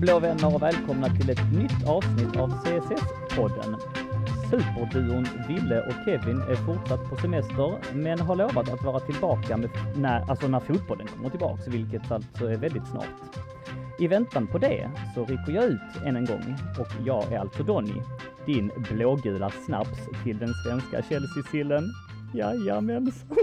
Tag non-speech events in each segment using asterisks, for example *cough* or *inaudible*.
Blå vänner och välkomna till ett nytt avsnitt av CSS-podden. Superduon Ville och Kevin är fortsatt på semester, men har lovat att vara tillbaka med, när, alltså när fotbollen kommer tillbaka, vilket alltså är väldigt snart. I väntan på det så rycker jag ut än en gång och jag är alltså Donny, din blågula snaps till den svenska Chelsea-sillen. Jajamensan.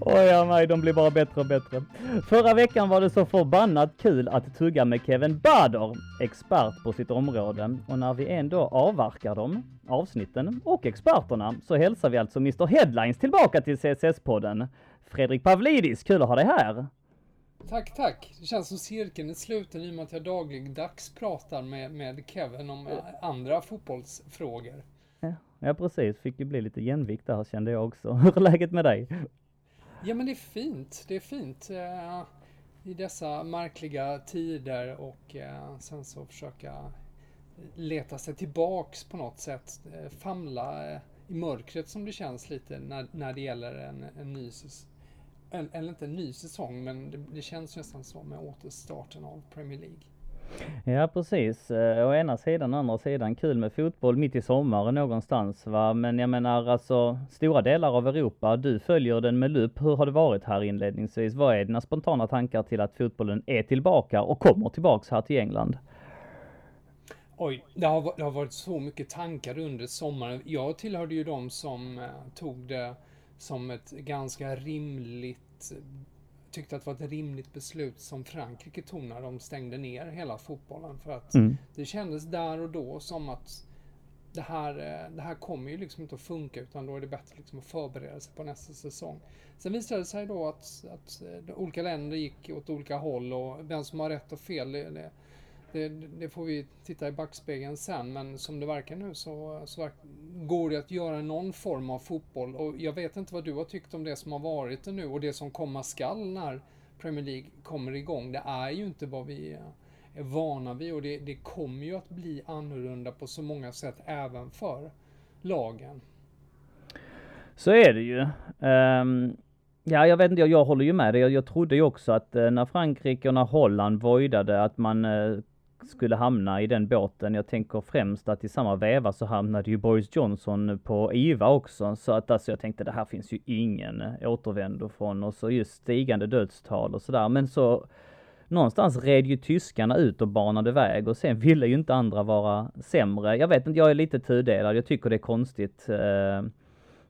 Oj, ja, nej, de blir bara bättre och bättre. Förra veckan var det så förbannat kul att tugga med Kevin Bader, expert på sitt område. Och när vi ändå avverkar dem, avsnitten och experterna, så hälsar vi alltså Mr Headlines tillbaka till CSS-podden. Fredrik Pavlidis, kul att ha dig här. Tack, tack. Det känns som cirkeln är sluten i och med att jag dagligdags pratar med, med Kevin om andra fotbollsfrågor. Ja, precis. Fick ju bli lite jämvikt där kände jag också. *laughs* Hur är läget med dig? Ja, men det är fint. Det är fint. Eh, I dessa märkliga tider och eh, sen så försöka leta sig tillbaks på något sätt. Eh, famla eh, i mörkret som det känns lite när, när det gäller en, en ny en, eller inte en ny säsong, men det, det känns nästan så med återstarten av Premier League. Ja precis, eh, å ena sidan, å andra sidan kul med fotboll mitt i sommaren någonstans va. Men jag menar alltså stora delar av Europa, du följer den med lupp. Hur har det varit här inledningsvis? Vad är dina spontana tankar till att fotbollen är tillbaka och kommer tillbaks här till England? Oj, det har, det har varit så mycket tankar under sommaren. Jag tillhörde ju de som eh, tog det som ett ganska rimligt tyckte att det var ett rimligt beslut som Frankrike tog när de stängde ner hela fotbollen. För att mm. det kändes där och då som att det här, eh, det här kommer ju liksom inte att funka utan då är det bättre liksom att förbereda sig på nästa säsong. Sen visade det sig då att, att eh, olika länder gick åt olika håll och vem som har rätt och fel det, det, det, får vi titta i backspegeln sen, men som det verkar nu så, så går det att göra någon form av fotboll. Och jag vet inte vad du har tyckt om det som har varit nu och det som komma skall när Premier League kommer igång. Det är ju inte vad vi är vana vid och det, det kommer ju att bli annorlunda på så många sätt även för lagen. Så är det ju. Um... Ja, jag vet inte, jag, jag håller ju med dig. Jag, jag trodde ju också att eh, när Frankrike och när Holland voidade att man eh, skulle hamna i den båten. Jag tänker främst att i samma veva så hamnade ju Boris Johnson på IVA också. Så att alltså jag tänkte det här finns ju ingen återvändo från och så just stigande dödstal och sådär. Men så någonstans red ju tyskarna ut och banade väg och sen ville ju inte andra vara sämre. Jag vet inte, jag är lite tudelad. Jag tycker det är konstigt eh,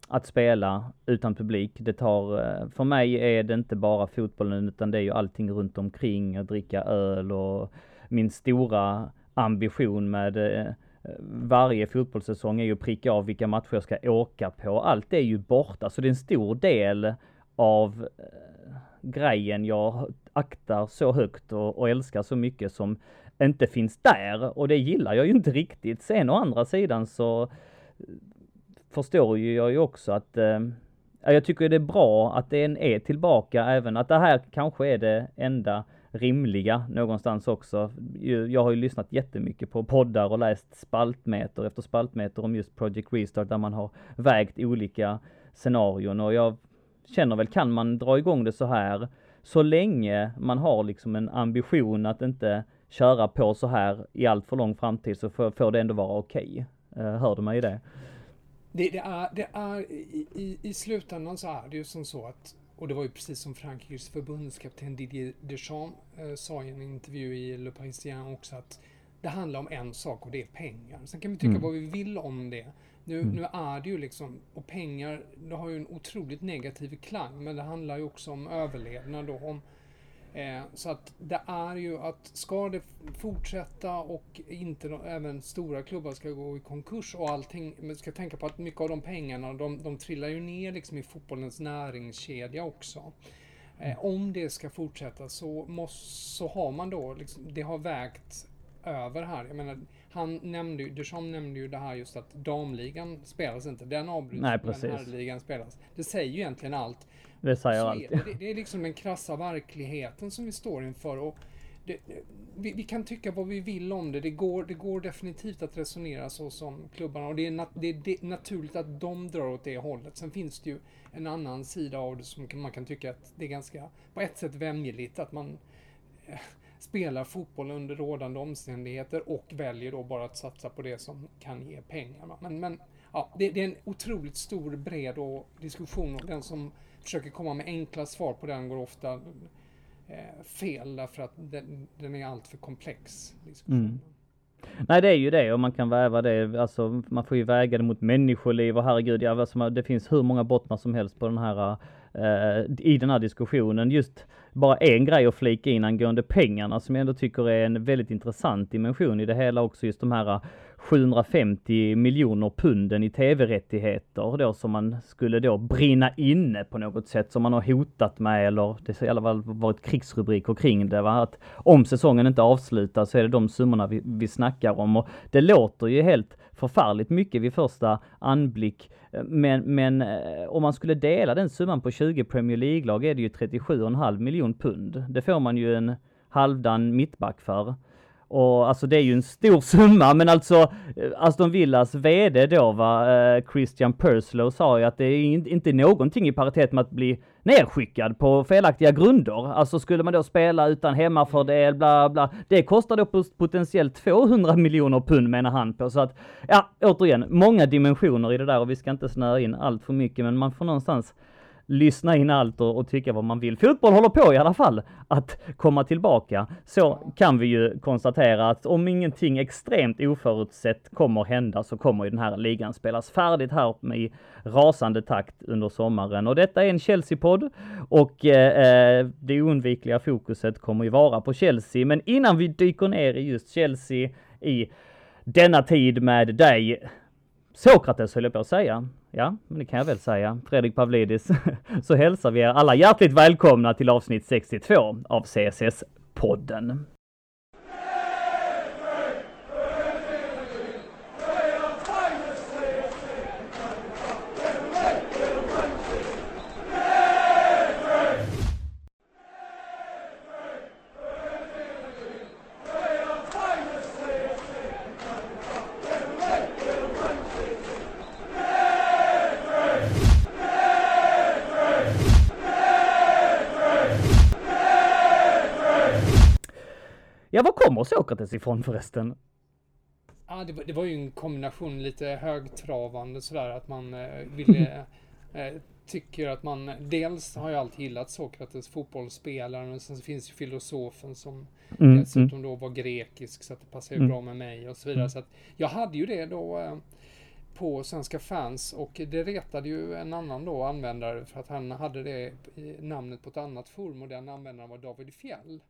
att spela utan publik. Det tar, eh, för mig är det inte bara fotbollen utan det är ju allting runt omkring, att dricka öl och min stora ambition med eh, eh, varje fotbollssäsong är ju att pricka av vilka matcher jag ska åka på. Allt är ju borta, så det är en stor del av eh, grejen jag aktar så högt och, och, älskar så mycket som inte finns där och det gillar jag ju inte riktigt. Sen å andra sidan så eh, förstår ju jag ju också att eh, jag tycker det är bra att den är e tillbaka även att det här kanske är det enda rimliga någonstans också. Jag har ju lyssnat jättemycket på poddar och läst spaltmeter efter spaltmeter om just Project Restart där man har vägt olika scenarion och jag känner väl, kan man dra igång det så här så länge man har liksom en ambition att inte köra på så här i allt för lång framtid så får, får det ändå vara okej. Okay. Eh, hör du mig i det? Det, det, är, det är i, i, i slutändan så är det ju som så att och det var ju precis som Frankrikes förbundskapten Didier Deschamps eh, sa i en intervju i Le Parisien också att det handlar om en sak och det är pengar. Sen kan vi tycka mm. vad vi vill om det. Nu, mm. nu är det ju liksom, och pengar, det har ju en otroligt negativ klang, men det handlar ju också om överlevnad då. Om, Eh, så att det är ju att ska det fortsätta och inte även stora klubbar ska gå i konkurs och allting. Men ska tänka på att mycket av de pengarna de, de trillar ju ner liksom i fotbollens näringskedja också. Eh, om det ska fortsätta så, måste, så har man då, liksom, det har vägt över här. Jag menar, han nämnde ju, Duchamp nämnde ju det här just att damligan spelas inte. Den avbryts, men herrligan spelas. Det säger ju egentligen allt. Det säger allt. Det, det, är liksom den krassa verkligheten som vi står inför. Och det, vi, vi, kan tycka vad vi vill om det. Det går, det går definitivt att resonera så som klubbarna. Och det är, nat, det är naturligt att de drar åt det hållet. Sen finns det ju en annan sida av det som man kan tycka att det är ganska, på ett sätt vämjeligt att man spelar fotboll under rådande omständigheter och väljer då bara att satsa på det som kan ge pengar. Men, men ja, det, det, är en otroligt stor, bred och diskussion och den som försöker komma med enkla svar på den går ofta eh, fel därför att den, den är alltför komplex. Mm. Nej det är ju det och man kan väva det, alltså man får ju väga det mot människoliv och herregud, ja, alltså, det finns hur många bottnar som helst på den här eh, i den här diskussionen. Just bara en grej att flika in angående pengarna som jag ändå tycker är en väldigt intressant dimension i det hela också, just de här 750 miljoner punden i tv-rättigheter då som man skulle då brinna inne på något sätt som man har hotat med eller det har i alla fall varit krigsrubriker kring det. Va? Att om säsongen inte avslutas så är det de summorna vi, vi snackar om och det låter ju helt förfärligt mycket vid första anblick. Eh, men, men eh, om man skulle dela den summan på 20 Premier League-lag är det ju 37,5 miljon pund. Det får man ju en halvdan mittback för. Och alltså det är ju en stor summa, men alltså eh, Aston Villas VD då va, eh, Christian Perslow sa ju att det är inte någonting i paritet med att bli nerskickad på felaktiga grunder. Alltså skulle man då spela utan hemmafördel, bla bla. Det kostar då potentiellt 200 miljoner pund menar han på. Så att, ja, återigen, många dimensioner i det där och vi ska inte snöa in allt för mycket, men man får någonstans lyssna in allt och, och, tycka vad man vill. Fotboll håller på i alla fall att komma tillbaka. Så kan vi ju konstatera att om ingenting extremt oförutsett kommer hända så kommer ju den här ligan spelas färdigt här i rasande takt under sommaren. Och detta är en Chelsea-podd och eh, eh, det oundvikliga fokuset kommer ju vara på Chelsea. Men innan vi dyker ner i just Chelsea i denna tid med dig, Sokrates höll jag på att säga. Ja, men det kan jag väl säga. Fredrik Pavlidis. *laughs* Så hälsar vi er alla hjärtligt välkomna till avsnitt 62 av CSS-podden. Ja, var Sokrates ifrån förresten? Ja, det var, det var ju en kombination lite högtravande sådär att man eh, ville *laughs* eh, tycker att man dels har jag alltid gillat Sokrates, fotbollsspelaren, men sen finns ju filosofen som mm, dessutom mm. då var grekisk så att det passar ju mm. bra med mig och så vidare. Mm. Så att jag hade ju det då eh, på Svenska fans och det retade ju en annan då användare för att han hade det namnet på ett annat forum och den användaren var David Fjell.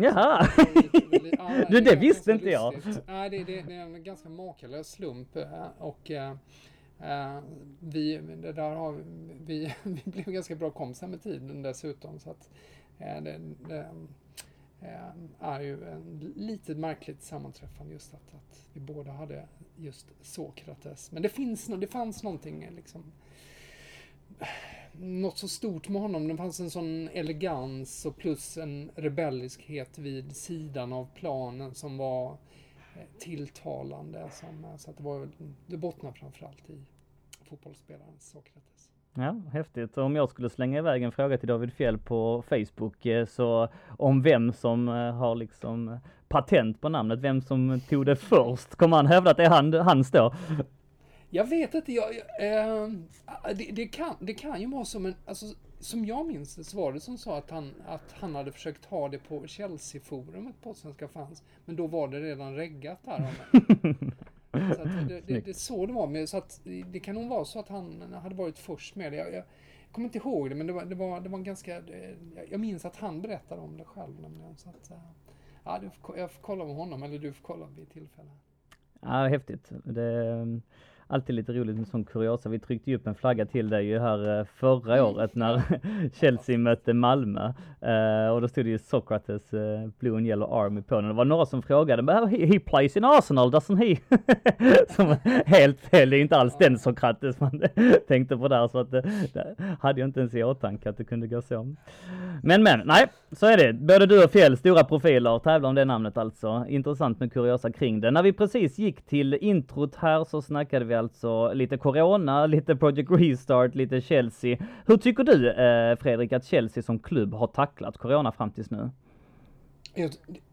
Jaha! *laughs* du, det visste inte jag. Nej, det, det, det, är en ganska makalös slump. Eh, och uh, vi, det där har, vi, *laughs* vi blev ganska bra kompisar med tiden dessutom. Så att, uh, det, det uh, är ju en lite märkligt sammanträffande just att, att vi båda hade just Sokrates. Men det, finns, det fanns någonting liksom något så stort med honom. Det fanns en sån elegans och plus en rebelliskhet vid sidan av planen som var eh, tilltalande. Som, eh, så att det, var, det bottnar framförallt i fotbollsspelaren Sokrates. Ja, häftigt. Om jag skulle slänga iväg en fråga till David Fjell på Facebook, eh, så om vem som har liksom patent på namnet, vem som tog det först, kommer han hävda att det är han, hans då? Jag vet inte, jag, eh, det, det, kan, det kan ju vara som en, alltså, som jag minns det så var det som sa att han, att han hade försökt ha det på Chelsea-forumet på Svenska fans, men då var det redan reggat där. *laughs* så att det, det, det, så det var, med, så att det kan nog vara så att han hade varit först med det. Jag, jag kommer inte ihåg det, men det var, det var, det var ganska, eh, jag minns att han berättade om det själv nämligen. Så att, eh, ja, du får, jag får kolla med honom, eller du får kolla vid tillfälle. Ja, häftigt. Det, alltid lite roligt med sån kuriosa. Vi tryckte ju upp en flagga till dig ju här eh, förra mm. året när *laughs* Chelsea mötte Malmö. Uh, och då stod det ju Socrates uh, Blue and Yellow Army på den. Det var några som frågade, he, he plays in Arsenal, doesn't he? *laughs* som helt fel, det är inte alls den Socrates man *laughs* tänkte på där. Så att det, det hade jag inte ens i åtanke att det kunde gå så. Men men, nej, så är det. Både du och Fjäll, stora profiler, tävlar om det namnet alltså. Intressant med kuriosa kring det. När vi precis gick till introt här så snackade vi alltså lite Corona, *laughs* lite Project Restart, lite Chelsea. Hur tycker du eh, Fredrik att Chelsea som klubb har tacklat Corona fram tills nu?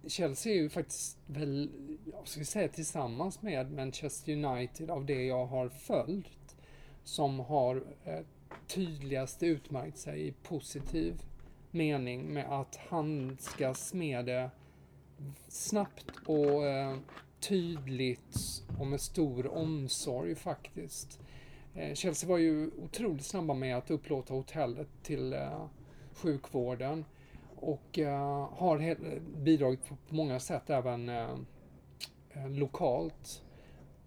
Chelsea är ju faktiskt väl, jag ska säga tillsammans med Manchester United av det jag har följt som har eh, tydligast utmärkt sig i positiv mening med att handskas med det snabbt och eh, tydligt och med stor omsorg faktiskt. Eh, Chelsea var ju otroligt snabba med att upplåta hotellet till eh, sjukvården och uh, har bidragit på många sätt även lokalt.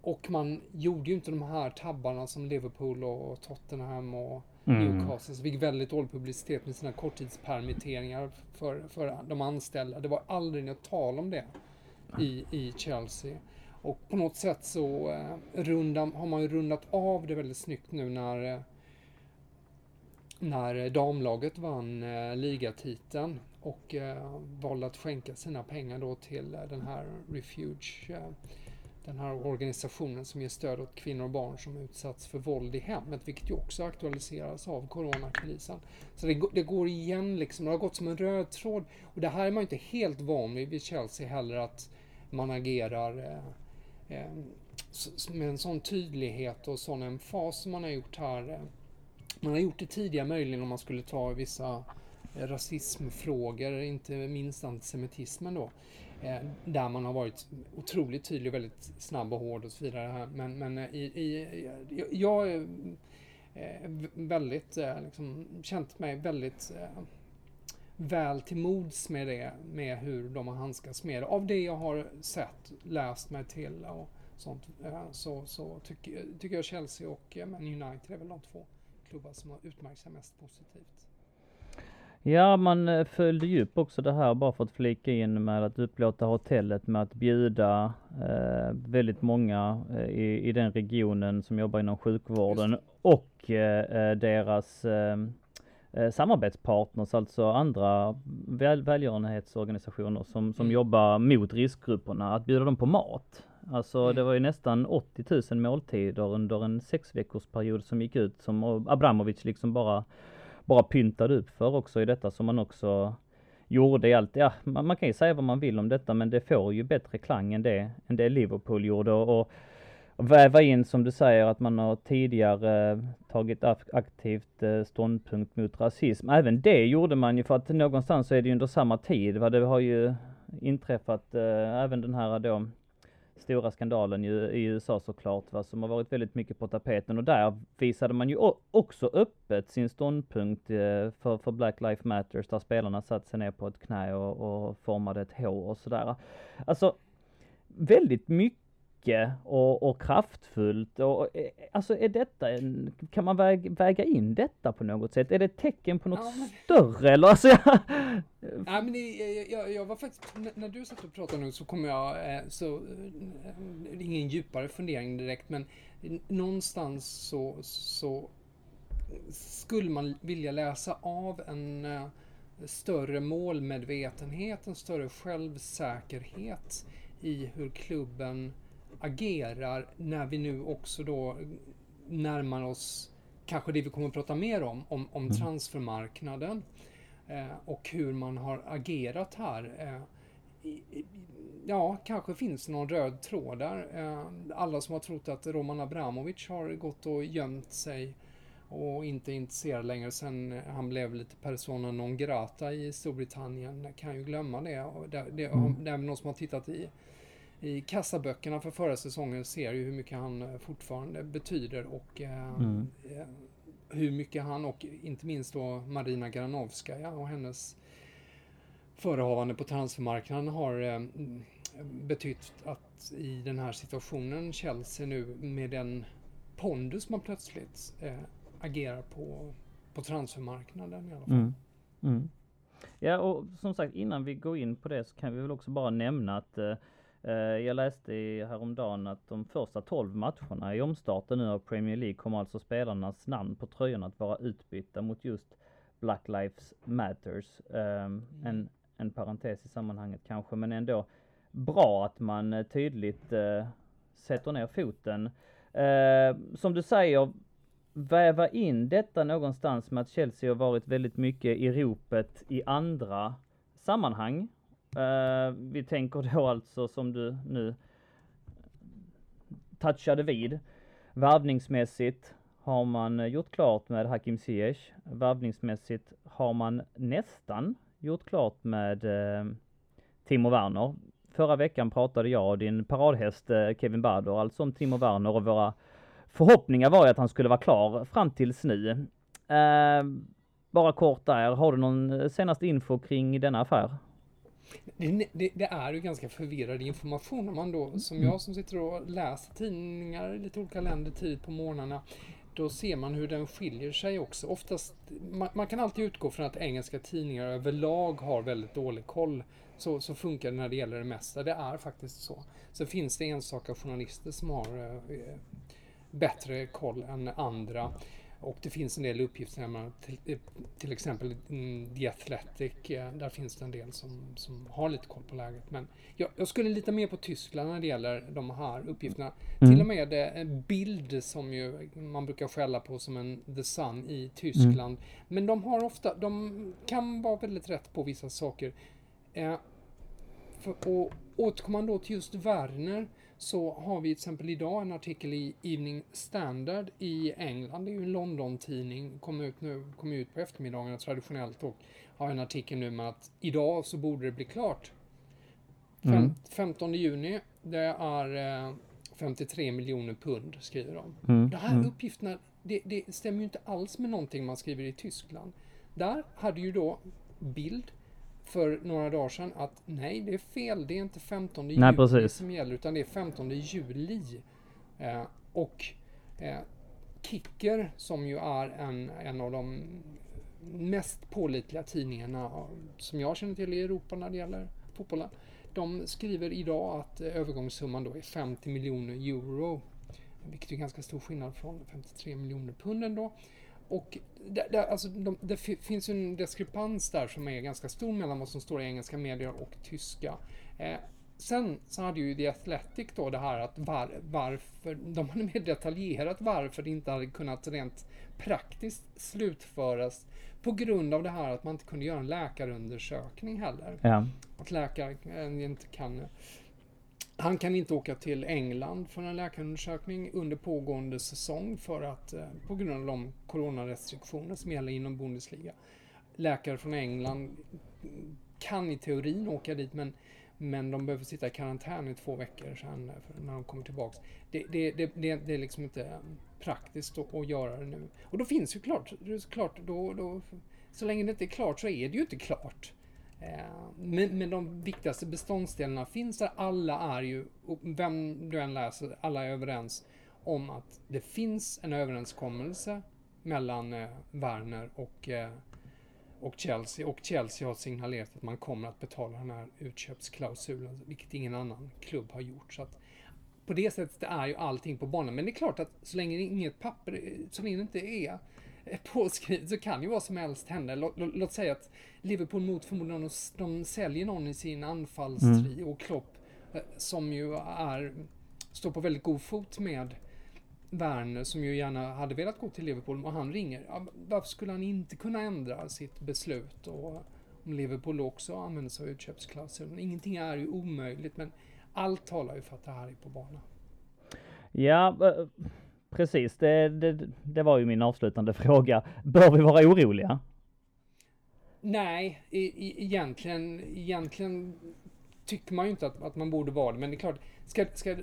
Och man gjorde ju inte de här tabbarna som Liverpool och Tottenham och mm. Newcastle som fick väldigt dålig publicitet med sina korttidspermitteringar för, för de anställda. Det var aldrig något tal om det i, i Chelsea. Och på något sätt så eh, runda, har man ju rundat av det väldigt snyggt nu när eh, när damlaget vann eh, ligatiteln och eh, valde att skänka sina pengar då till eh, den här Refuge, eh, den här organisationen som ger stöd åt kvinnor och barn som utsatts för våld i hemmet, vilket ju också aktualiseras av coronakrisen. Så det, det går igen liksom, det har gått som en röd tråd. Och det här är man inte helt van vid vid Chelsea heller, att man agerar eh, eh med en sån tydlighet och sån emfas som man har gjort här eh. man har gjort det tidigare möjligen om man skulle ta vissa eh, rasismfrågor, inte minst antisemitismen då. Där man har varit otroligt tydlig, väldigt snabb och hård och så vidare. Men, men i, i, jag är väldigt, liksom, känt mig väldigt väl till mods med det, med hur de har handskats med det. Av det jag har sett, läst mig till och sånt, så, så tycker, tycker jag Chelsea och Man United är väl de två klubbar som har utmärkt sig mest positivt? Ja, man eh, följde ju upp också det här bara för att flika in med att upplåta hotellet med att bjuda eh, väldigt många eh, i, i den regionen som jobbar inom sjukvården och eh, eh deras eh, samarbetspartners, alltså andra väl, välgörenhetsorganisationer som, som mm. jobbar mot riskgrupperna, att bjuda dem på mat. Alltså mm. det var ju nästan 80 000 måltider under en sex veckors period som gick ut som Abramovic liksom bara, bara pyntade upp för också i detta som man också gjorde i allt. Ja, man, man, kan ju säga vad man vill om detta men det får ju bättre klang än det, än det Liverpool gjorde och, och väva in som du säger att man har tidigare eh, tagit aktivt eh, ståndpunkt mot rasism. Även det gjorde man ju för att någonstans så är det ju under samma tid. Va? Det har ju inträffat eh, även den här då stora skandalen i, i USA såklart, va, som har varit väldigt mycket på tapeten och där visade man ju också öppet sin ståndpunkt eh, för, för Black Lives Matters, där spelarna satt sig ner på ett knä och, och formade ett H och sådär. Alltså, väldigt mycket mycket och, och kraftfullt. Och, eh, alltså är detta en, kan man väga, väga in detta på något sätt? Är det ett tecken på något ja, men... större eller? Alltså, *laughs* jag... Nej men det, jag, jag, var faktiskt, när du satt och pratade nu så kommer jag, eh, så, eh, ingen djupare fundering direkt men någonstans så, så skulle man vilja läsa av en större målmedvetenhet, en större självsäkerhet i hur klubben agerar när vi nu också då närmar oss kanske det vi kommer att prata mer om, om, om mm. transfermarknaden eh, och hur man har agerat här. Eh, i, ja, kanske finns någon röd tråd där. Eh, alla som har trott att Roman Abramovic har gått och gömt sig och inte intresserad längre sen han blev lite persona non grata i Storbritannien kan ju glömma det. Det, det, mm. det är någon som har tittat i i kassaböckerna för förra säsongen ser ju hur mycket han eh, fortfarande betyder och eh, mm. Eh, hur mycket han och inte minst då Marina Granovskaja och hennes förehavande på transfermarknaden har betytt att i den här situationen Chelsea nu med den pondus man plötsligt agerar på, på transfermarknaden i alla fall. Mm. Mm. Ja och som sagt innan vi går in på det så kan vi väl också bara nämna att jag läste häromdagen att de första 12 matcherna i omstarten nu av Premier League kommer alltså spelarnas namn på tröjorna att vara utbytta mot just Black Lives Matters. Um, en, en parentes i sammanhanget kanske, men ändå bra att man eh, tydligt uh, sätter ner foten. Uh, som du säger, väva in detta någonstans med att Chelsea har varit väldigt mycket i ropet i andra sammanhang Uh, vi tänker då alltså som du nu touchade vid. Värvningsmässigt har man gjort klart med Hakim Ziyech. Värvningsmässigt har man nästan gjort klart med uh, Timo Werner. Förra veckan pratade jag och din paradhäst uh, Kevin Bader alltså om Timo Werner och våra förhoppningar var ju att han skulle vara klar fram tills nu. bara kort där, har du någon senaste info kring denna affär? Det, det, det, är ju ganska förvirrad information Om man då, som jag som sitter och läser tidningar i lite olika länder tidigt på morgnarna, då ser man hur den skiljer sig också. Oftast, man, man, kan alltid utgå från att engelska tidningar överlag har väldigt dålig koll. Så, så funkar det när det gäller det mesta. Det är faktiskt så. Sen finns det enstaka journalister som har eh, bättre koll än andra. Och det finns en del uppgifter, man, till, till exempel The Athletic, där finns det en del som, som har lite koll på läget. Men jag, jag skulle lita mer på Tyskland när det gäller de här uppgifterna. Mm. Till och med en bild som ju man brukar skälla på som en The Sun i Tyskland. Mm. Men de har ofta, de kan vara väldigt rätt på vissa saker. Eh, för, och återkommer man då till just Werner så har vi till exempel idag en artikel i Evening Standard i England. Det är ju en London-tidning, kommer ut nu, kommer ut på eftermiddagarna traditionellt och har en artikel nu med att idag så borde det bli klart. Mm. 15 juni, det är 53 eh, miljoner pund, skriver de. Mm. De här mm. uppgifterna, det, det stämmer ju inte alls med någonting man skriver i Tyskland. Där hade ju då Bild för några dagar sedan att nej, det är fel. Det är inte 15 nej, juli precis. som gäller utan det är 15 juli. Eh, och eh, Kicker som ju är en, en av de mest pålitliga tidningarna som jag känner till i Europa när det gäller fotbollen. De skriver idag att övergångssumman då är 50 miljoner euro. Vilket är ganska stor skillnad från 53 miljoner pund ändå. Och det, det, alltså, de, det finns ju en diskrepans där som är ganska stor mellan vad som står i engelska medier och tyska. Eh, sen så hade ju The Athletic då det här att var, varför, de hade mer detaljerat varför det inte hade kunnat rent praktiskt slutföras på grund av det här att man inte kunde göra en läkarundersökning heller. Ja. Att läkaren inte kan han kan inte åka till England för en läkarundersökning under pågående säsong för att eh, på grund av de coronarestriktioner som gäller inom Bundesliga. Läkare från England kan i teorin åka dit men, men de behöver sitta i karantän i två veckor sen eh, när de kommer tillbaks. Det, det, det, det, det är liksom inte eh, praktiskt att, att, göra det nu. Och då finns ju klart, klart då, då, så länge det inte är klart så är det ju inte klart. Eh, men, men de viktigaste beståndsdelarna finns där. Alla är ju, vem du än läser, alla är överens om att det finns en överenskommelse mellan eh, Werner och, eh, och Chelsea. Och Chelsea har signalerat att man kommer att betala den här utköpsklausulen, vilket ingen annan klubb har gjort. Så att på det sättet är ju allting på banan. Men det är klart att så länge inget papper, eh, så länge det inte är påskrivet så kan ju vad som helst hända. Låt, låt säga att Liverpool mot förmodan de, de säljer någon i sin anfallstrio mm. och Klopp eh, som ju är, står på väldigt god fot med Werner som ju gärna hade velat gå till Liverpool och han ringer. Ja, varför skulle han inte kunna ändra sitt beslut? Och om Liverpool också använder sig av utköpsklausulen. Ingenting är ju omöjligt men allt talar ju för att det här är på banan. Ja, Precis, det, det, det, var ju min avslutande fråga. Bör vi vara oroliga? Nej, e, egentligen, egentligen tycker man ju inte att, att man borde vara det. Men det är klart, ska, ska,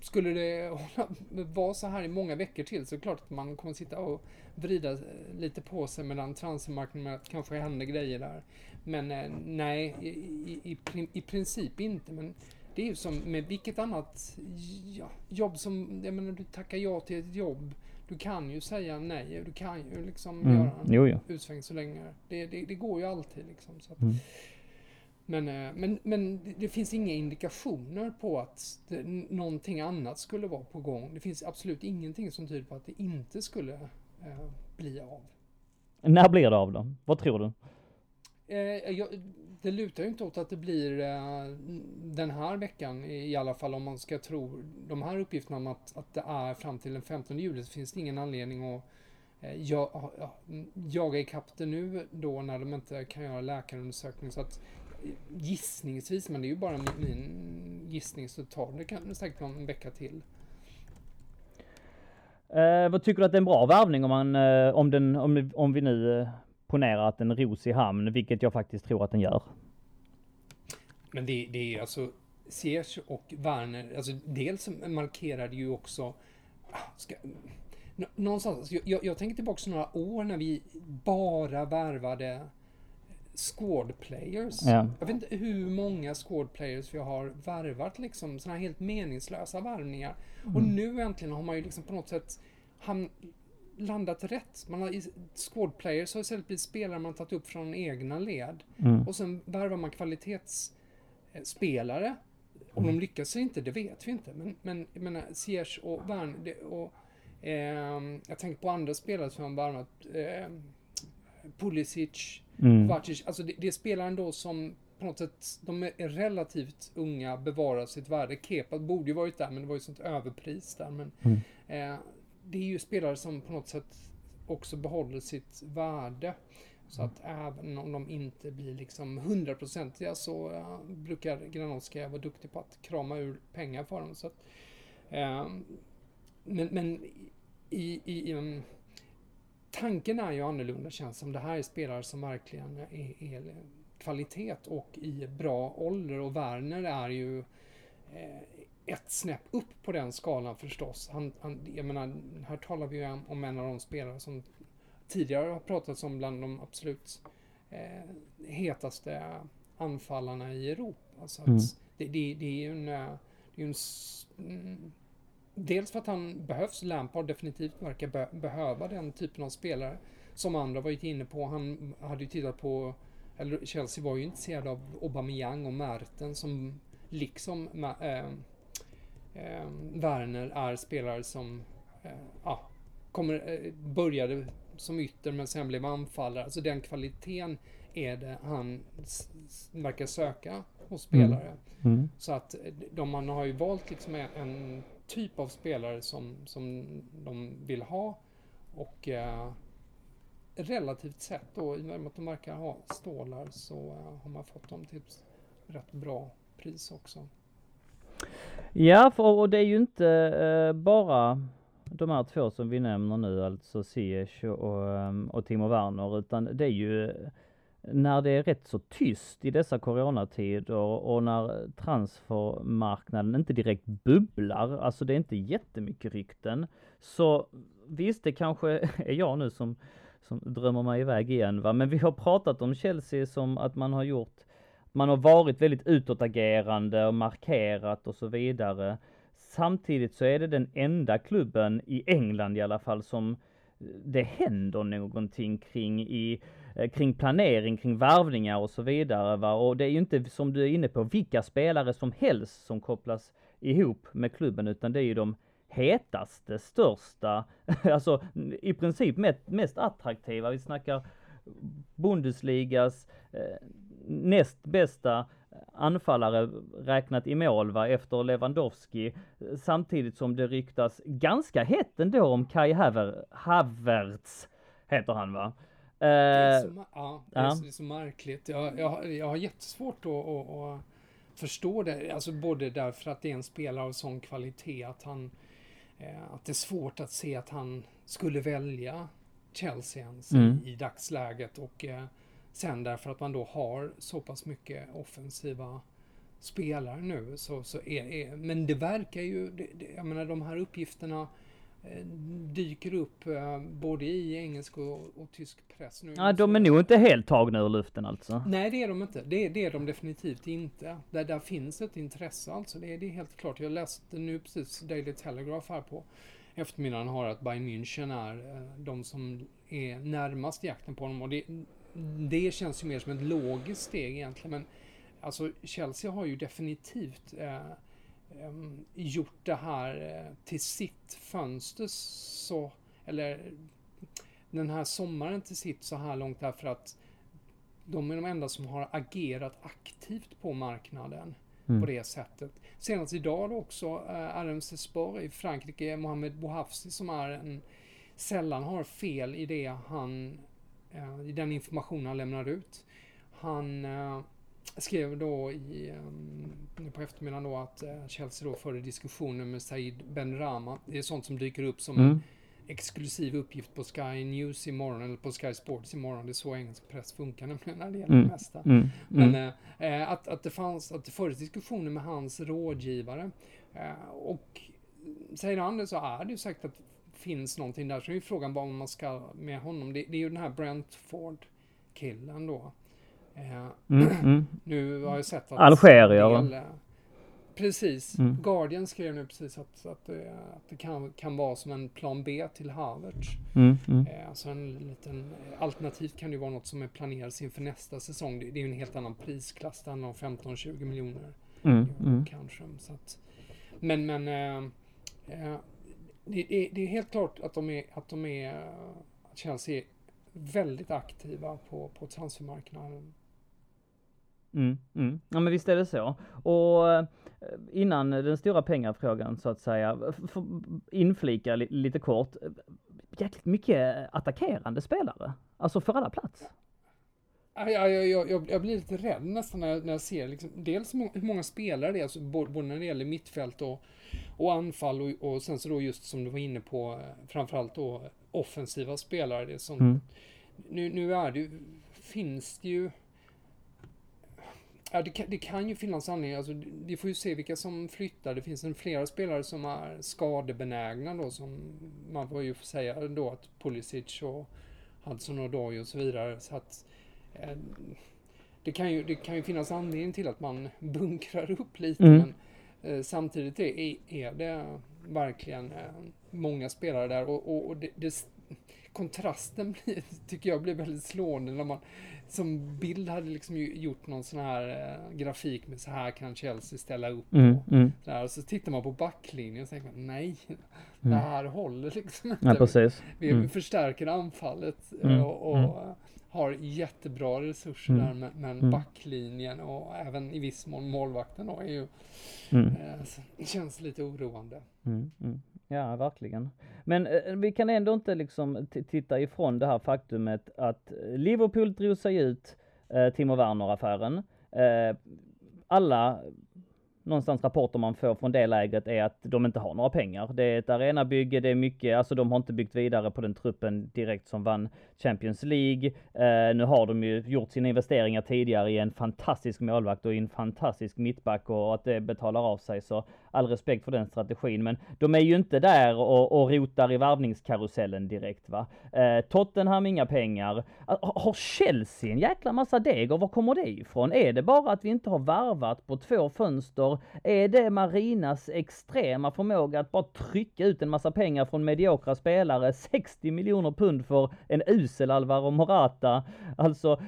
skulle det *laughs* hålla, vara så här i många veckor till så är det klart att man kommer sitta och vrida lite på sig mellan transfermarknaden med att kanske händer grejer där. Men eh, nej, i, i, i, i princip inte. Men det är ju som med vilket annat jobb som, jag menar du tackar ja till ett jobb. Du kan ju säga nej, du kan ju liksom mm. göra en jo, ja. utsväng så länge. Det, det, det, går ju alltid liksom. Så att, mm. men, eh, men, men det finns inga indikationer på att det, någonting annat skulle vara på gång. Det finns absolut ingenting som tyder på att det inte skulle eh, bli av. När blir det av då? Vad tror du? Eh, jag, det lutar ju inte åt att det blir eh, den här veckan i alla fall om man ska tro de här uppgifterna om att, att det är fram till den 15 juli så finns det ingen anledning att eh, jag, jaga ikapp det nu då när de inte kan göra läkarundersökning. Så att eh, gissningsvis, men det är ju bara min, min gissning, så tar det kan säkert någon vecka till. Eh, vad tycker du att det är en bra värvning om man, eh, om den, om, om vi nu eh, ponerar att den ros i hamn, vilket jag faktiskt tror att den gör? Men det, det är alltså Ziyech och Werner, alltså dels markerade ju också ska, någonstans, jag, jag tänker tillbaka några år när vi bara värvade squad players. Ja. Jag vet inte hur många squad players vi har värvat liksom, sådana här helt meningslösa värvningar. Mm. Och nu äntligen har man ju liksom på något sätt ham- landat rätt. Man har, squad players har istället blivit spelare man tagit upp från egna led. Mm. Och sen värvar man kvalitetsspelare. Om de lyckas eller inte, det vet vi inte. Men, men jag menar, Ziyech och Wern, och eh, jag tänker på andra spelare som har värvat. Eh, Pulisic, mm. Vacic. Alltså det, det är spelare ändå som på något sätt, de är relativt unga, bevarar sitt värde. Kepa borde ju varit där, men det var ju sånt överpris där. Men, mm. eh, det är ju spelare som på något sätt också behåller sitt värde. Så att även om de inte blir liksom hundraprocentiga så uh, brukar Granovska vara duktig på att krama ur pengar för dem. Så att, uh, men, men i, i um, tanken är ju annorlunda känns som. Det här är spelare som verkligen är, är kvalitet och i bra ålder och Werner är ju eh, ett snäpp upp på den skalan förstås. Han, han, jag menar, här talar vi ju om en av de spelare som tidigare har pratats om bland de absolut eh, hetaste anfallarna i Europa. Så mm. det, det, det, är ju en, eh, det är en mm, Dels för att han behövs, Lampard definitivt verkar be behöva den typen av spelare. Som andra varit inne på. Han hade ju tittat på, eller Chelsea var ju intresserad av Aubameyang och Merten som liksom äh, äh, Werner är spelare som äh, ja, kommer, äh, började som ytter men sen blev anfallare. Alltså den kvaliteten är det han verkar söka hos spelare. Mm. Mm. Så att de, man har ju valt liksom en typ av spelare som, som de vill ha. Och eh, relativt sett då, i och med att de verkar ha stålar, så eh, har man fått dem till ett rätt bra pris också. Ja, för, och det är ju inte eh, bara de här två som vi nämner nu, alltså Ziyech och, ehm, och Timo Werner, utan det är ju när det är rätt så tyst i dessa coronatider och när transfermarknaden inte direkt bubblar, alltså det är inte jättemycket rykten, så visst, det kanske är jag nu som, som drömmer mig iväg igen va, men vi har pratat om Chelsea som att man har gjort, man har varit väldigt utåtagerande och markerat och så vidare. Samtidigt så är det den enda klubben i England i alla fall som eh, det händer någonting kring i eh, kring planering, kring värvningar och så vidare. Va? Och det är ju inte som du är inne på vilka spelare som helst som kopplas ihop med klubben utan det är ju de hetaste, största, *laughs* alltså i princip mest, mest attraktiva. Vi snackar Bundesligas eh, näst bästa anfallare räknat i mål va, efter Lewandowski. Samtidigt som det ryktas ganska hett ändå om Kai Haver, Havertz, heter han va? Det är så, ja, det är, så, det är så märkligt. Jag, jag, jag har jättesvårt att, att, att förstå det. Alltså både därför att det är en spelare av sån kvalitet att han eh, att det är svårt att se att han skulle välja Chelsea ens mm. i, i dagsläget och eh, sen därför att man då har så pass mycket offensiva spelare nu så, så är, är men det verkar ju, det, det, jag menar de här uppgifterna Eh, dyker upp eh, både i engelsk och, och tysk press nu. Ja, de är nog inte helt tagna ur luften alltså. Nej, det är de inte. Det, det är de definitivt inte. Där, där finns ett intresse alltså. Det, det är helt klart. Jag läste nu precis Daily Telegraph här på eftermiddagen har att Bayern München är eh, de som är närmast jakten på honom. Och det, det känns ju mer som ett logiskt steg egentligen. Men alltså Chelsea har ju definitivt eh, um, gjort det här uh, till sitt fönster så, eller den här sommaren till sitt så här långt därför att de är de enda som har agerat aktivt på marknaden mm. på det sättet. Senast idag då också eh, RMC Sport i Frankrike, Mohamed Bouhafsi som är en sällan har fel i det han, i den information han lämnar ut. Han uh, skrev då i, um, på eftermiddagen då att Chelsea då förde diskussioner med Said Benrama. Det är sånt som dyker upp som mm. en exklusiv uppgift på Sky News imorgon eller på Sky Sports imorgon. Det är så engelsk press funkar nämligen när det gäller mm. det mesta. Mm. Men. Uh, att, att det fanns, att det fördes diskussioner med hans rådgivare. Uh, och säger han det så är det ju säkert att finns någonting där. Så är ju frågan om man ska med honom. Det, det är ju den här Brentford-killen då. Eh, mm, mm. *clears throat* Nu har jag sett att... Algerier. Precis. Mm. Guardian skrev nu precis att, att, det, att det kan, kan vara som en plan B till Havertz. Mm, mm. Eh, alltså en liten, alternativt kan det vara något som är planerat inför nästa säsong. Det, det är ju en helt annan prisklass. Det handlar om 15-20 miljoner. Mm, mm. Kanske. Så att, men men eh, eh, det, det, det, är helt klart att de är, att de är, att Chelsea är väldigt aktiva på, på transfermarknaden. Mm, mm. Ja men visst är det så. Och eh, innan den stora pengafrågan så att säga, inflika lite kort. Jäkligt mycket attackerande spelare. Alltså för alla plats. Jag, jag, jag, jag blir lite rädd nästan när jag, när jag ser liksom, dels hur många spelare det är, alltså både när det gäller mittfält och, och anfall och, och sen så då just som du var inne på, framförallt då offensiva spelare. Det som, mm. nu, nu är det ju, finns det ju Ja, det kan, det kan ju finnas anledningar. Alltså, vi får ju se vilka som flyttar. Det finns en flera spelare som är skadebenägna då, som man får ju säga då att Pulisic och Hudson och och så vidare. Så att, eh, det, kan ju, det kan ju finnas anledning till att man bunkrar upp lite, mm. men samtidigt är, det verkligen eh, många spelare där och, och, det, det, kontrasten *laughs* blir, tycker jag blir väldigt slående när man som bild hade liksom gjort någon sån här eh, grafik med så här kan Chelsea ställa upp. Mm, och, mm. Där, och så tittar man på backlinjen och tänker man, nej, mm. det här håller liksom inte. Ja, precis. Vi, vi förstärker anfallet mm, och, och mm. Har jättebra resurser där, men, men backlinjen och även i viss mån målvakten då är ju, eh, känns lite oroande. Ja, verkligen. Men eh, vi kan ändå inte liksom titta ifrån det här faktumet att Liverpool drog sig ut eh, Timo Werner-affären. Eh, alla någonstans rapporter man får från det lägret är att de inte har några pengar. Det är ett arenabygge, det är mycket, alltså de har inte byggt vidare på den truppen direkt som vann Champions League. Eh, nu har de ju gjort sina investeringar tidigare i en fantastisk målvakt och i en fantastisk mittback och att det betalar av sig. Så all respekt för den strategin. Men de är ju inte där och, och rotar i varvningskarusellen direkt va. Eh, Tottenham inga pengar. Ah, har Chelsea en jäkla massa deg och var kommer det ifrån? Är det bara att vi inte har varvat på två fönster? Är det Marinas extrema förmåga att bara trycka ut en massa pengar från mediokra spelare? 60 miljoner pund för en usel Alvaro Morata. Alltså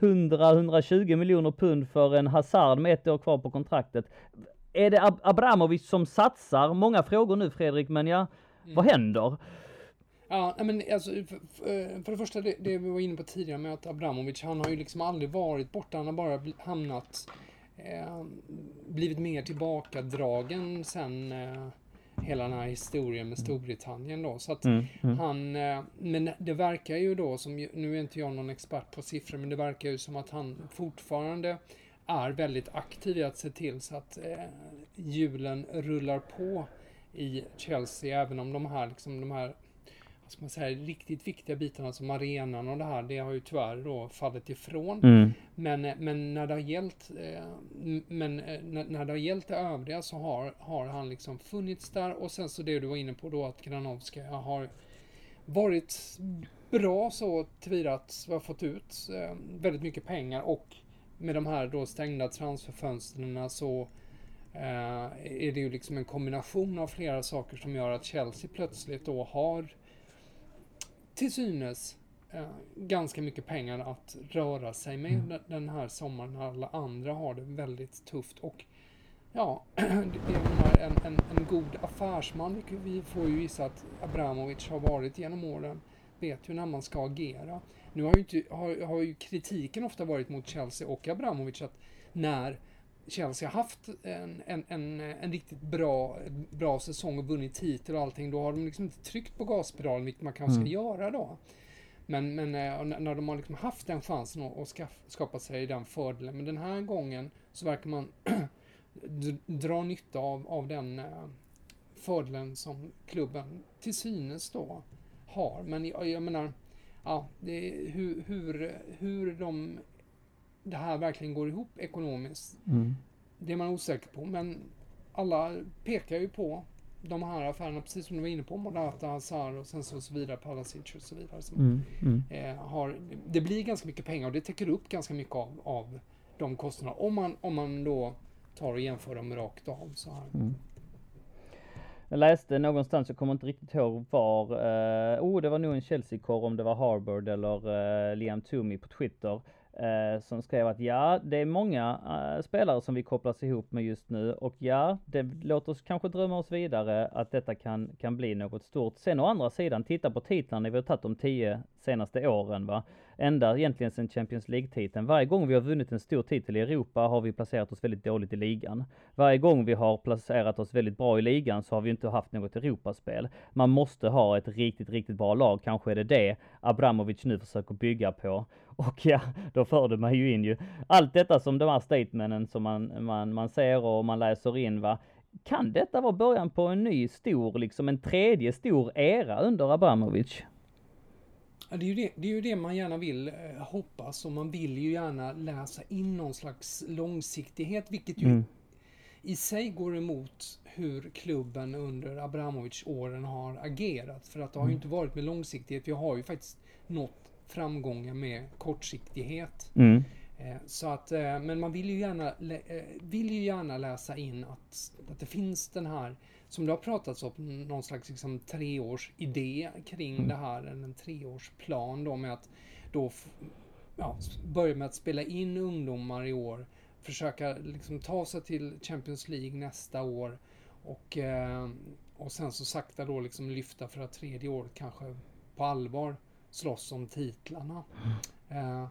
100-120 miljoner pund för en Hazard med ett år kvar på kontraktet. Är det Ab Abramovic som satsar? Många frågor nu Fredrik, men ja, mm. vad händer? Ja, men alltså, för, för det första, det, det, vi var inne på tidigare med att Abramovic, han har ju liksom aldrig varit borta, han har bara hamnat, eh, blivit mer tillbakadragen sen eh, hela den här historien med Storbritannien då. Så att mm, mm. han, eh, men det verkar ju då som, nu är inte jag någon expert på siffror, men det verkar ju som att han fortfarande är väldigt aktiv i att se till så att eh, hjulen rullar på i Chelsea, även om de här, liksom, de här ska man säga, riktigt viktiga bitarna som arenan och det här, det har ju tyvärr då fallit ifrån. Mm. Men, men när det har gällt, eh, men eh, när det har gällt det övriga så har, har han liksom funnits där och sen så det du var inne på då att Granovska har varit bra så tillvida att vi har fått ut eh, väldigt mycket pengar och med de här då stängda transferfönstren så är det ju liksom en kombination av flera saker som gör att Chelsea plötsligt då har till synes eh, ganska mycket pengar att röra sig med mm. den här sommaren när alla andra har det väldigt tufft. Och ja, *clears throat* en, en, en god affärsman. Vi får ju gissa att Abramovic har varit genom åren. Vet ju när man ska agera. Nu har ju, inte, har, har ju kritiken ofta varit mot Chelsea och Abramovic att när Chelsea har haft en, en, en, en riktigt bra, bra säsong och vunnit titel och allting, då har de liksom inte tryckt på gaspedalen, vilket man kanske mm. ska göra då. Men, men eh, när de har liksom haft den chansen att skapa sig den fördelen. Men den här gången så verkar man *clears throat* dra nytta av, av den eh, fördelen som klubben till synes då har. Men jag, jag menar, ja, hur, hur, hur de, det här verkligen går ihop ekonomiskt. Mm. Det är man osäker på. Men alla pekar ju på de här affärerna, precis som du var inne på, Morata, Hazard och sen så, så vidare, Palasic och så vidare. Som, mm, mm. Eh, har, det blir ganska mycket pengar och det täcker upp ganska mycket av, av de kostnaderna. Om man, om man då tar och jämför dem rakt av så här. Mm. Jag läste någonstans, jag kommer inte riktigt ihåg var, eh, oh det var nog en Chelsea-korr om det var Harvard eller eh, Liam Toomey på Twitter eh, som skrev att ja, det är många eh, spelare som vi kopplas ihop med just nu och ja, det låter oss kanske drömma oss vidare att detta kan, kan bli något stort. Sen å andra sidan, titta på titlarna vi har tagit de tio senaste åren va. Ända egentligen sedan Champions League-titeln. Varje gång vi har vunnit en stor titel i Europa har vi placerat oss väldigt dåligt i ligan. Varje gång vi har placerat oss väldigt bra i ligan så har vi inte haft något Europaspel. Man måste ha ett riktigt, riktigt bra lag. Kanske är det det Abramovic nu försöker bygga på. Och ja, då förde man ju in ju allt detta som de här statementen som man, man, man ser och man läser in va. Kan detta vara början på en ny stor, liksom en tredje stor era under Abramovic? Ja, det, är ju det, det är ju det man gärna vill eh, hoppas och man vill ju gärna läsa in någon slags långsiktighet vilket ju mm. i sig går emot hur klubben under Abramovic-åren har agerat. För att det har ju mm. inte varit med långsiktighet. Vi har ju faktiskt nått framgångar med kortsiktighet. Mm. Eh, så att, eh, men man vill ju gärna, vill ju gärna läsa in att, att det finns den här, som det har pratats om, någon slags liksom treårsidé kring mm. det här, en treårsplan då med att då ja, börja med att spela in ungdomar i år, försöka liksom ta sig till Champions League nästa år och, och sen så sakta då liksom lyfta för att tredje året kanske på allvar slåss om titlarna. Mm.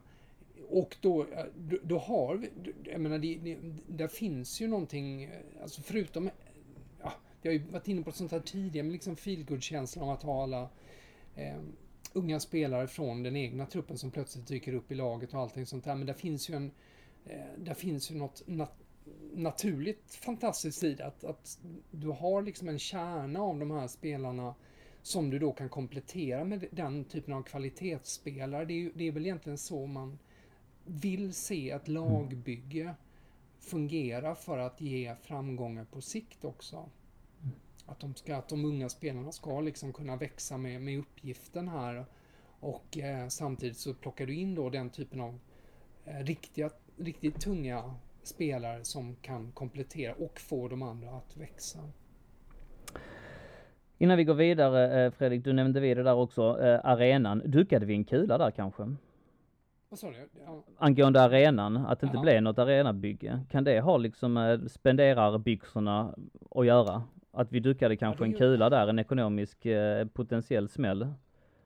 Och då, då, då har vi, jag menar, det, det, där finns ju någonting, alltså förutom, ja, vi har ju varit inne på sånt här tidigare, men liksom feelgood-känslan av att ha alla eh, unga spelare från den egna truppen som plötsligt dyker upp i laget och allting sånt där. Men där finns ju en, eh, där finns ju något nat naturligt fantastiskt i det, att, att du har liksom en kärna av de här spelarna som du då kan komplettera med den typen av kvalitetsspelare. Det är, det är väl egentligen så man vill se ett mm. lagbygge fungera för att ge framgångar på sikt också. Att de, ska, att de unga spelarna ska liksom kunna växa med, med uppgiften här. Och eh, samtidigt så plockar du in då den typen av eh, riktiga, riktigt tunga spelare som kan komplettera och få de andra att växa. Innan vi går vidare eh, Fredrik, du nämnde vidare där också, eh, arenan. Dukade vi en kula där kanske? Vad sa du? Ja. Angående arenan, att det inte blev något arenabygge. Kan det ha liksom med spenderarbyxorna att göra? Att vi dukade kanske en kula där, en ekonomisk eh, potentiell smäll?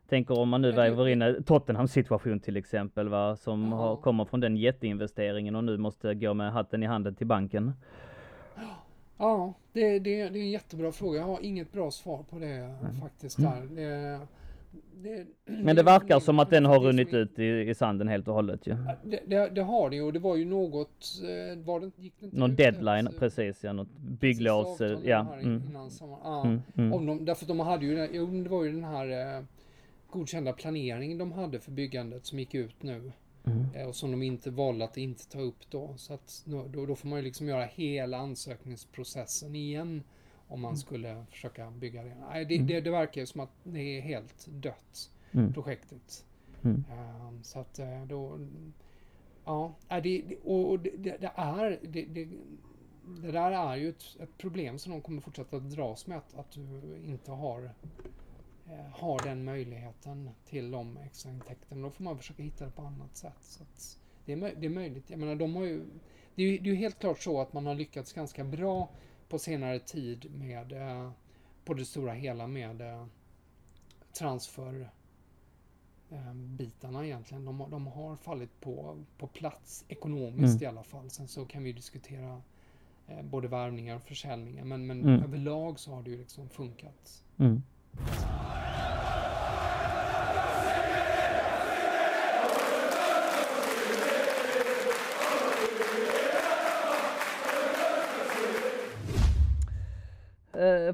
Tänker om man nu väver in Tottenham situation till exempel, va, som har, kommer från den jätteinvesteringen och nu måste gå med hatten i handen till banken. Ja, det, det, det är en jättebra fråga. Jag har inget bra svar på det mm. faktiskt. Där. Det, det, Men det verkar som att den har runnit ut i, i sanden helt och hållet ju. Det, det, det, har det och det var ju något, eh, var det, gick det inte Någon deadline, ett, precis ja, något bygglås, ja. Mm. Innan, ja mm, mm. De, därför att de hade ju, det var ju den här eh, godkända planeringen de hade för byggandet som gick ut nu. Mm. Eh, och som de inte valde att inte ta upp då. Så att då, då får man ju liksom göra hela ansökningsprocessen igen. Om man mm. skulle försöka bygga det. Nej, det, mm. det, det verkar ju som att det är helt dött, mm. projektet. Um, så att eh, då... Ja, det, och det, det är... Det, det, där är ju ett, ett, problem som de kommer fortsätta att dras med. Att, att du inte har Eh, har den möjligheten till de extra intäkterna. Då får man försöka hitta det på annat sätt. Så det, är, det är möjligt. Jag menar, de har ju, det, är ju, det är ju helt klart så att man har lyckats ganska bra på senare tid med eh, på det stora hela med eh, transfer bitarna egentligen. De, de har fallit på, på plats ekonomiskt mm. i alla fall. Sen så kan vi diskutera både värvningar och försäljningar. Men, men mm. överlag så har det ju liksom funkat. Mm.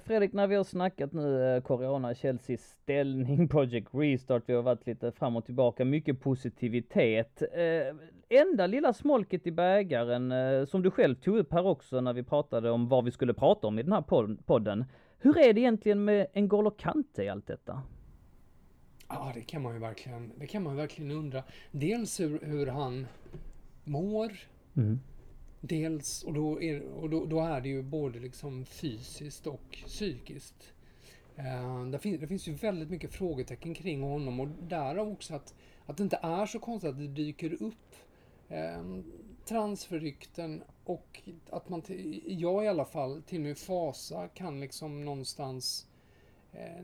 Fredrik, när vi har snackat nu eh, Corona, Chelseas ställning, *laughs* Project Restart, vi har varit lite fram och tillbaka, mycket positivitet. Eh, enda lilla smolket i bägaren, eh, som du själv tog upp här också när vi pratade om vad vi skulle prata om i den här podden. Hur är det egentligen med N'Golo Kante i allt detta? Ja, det kan man ju verkligen, det kan man verkligen undra. Dels hur, hur han mår. Mm. Dels, och, då är, och då, då, är det ju både liksom fysiskt och psykiskt. Eh, det, finns, det finns ju väldigt mycket frågetecken kring honom och därav också att, att det inte är så konstigt att det dyker upp eh, transferrykten och att man, jag i alla fall, till min fasa kan liksom någonstans eh,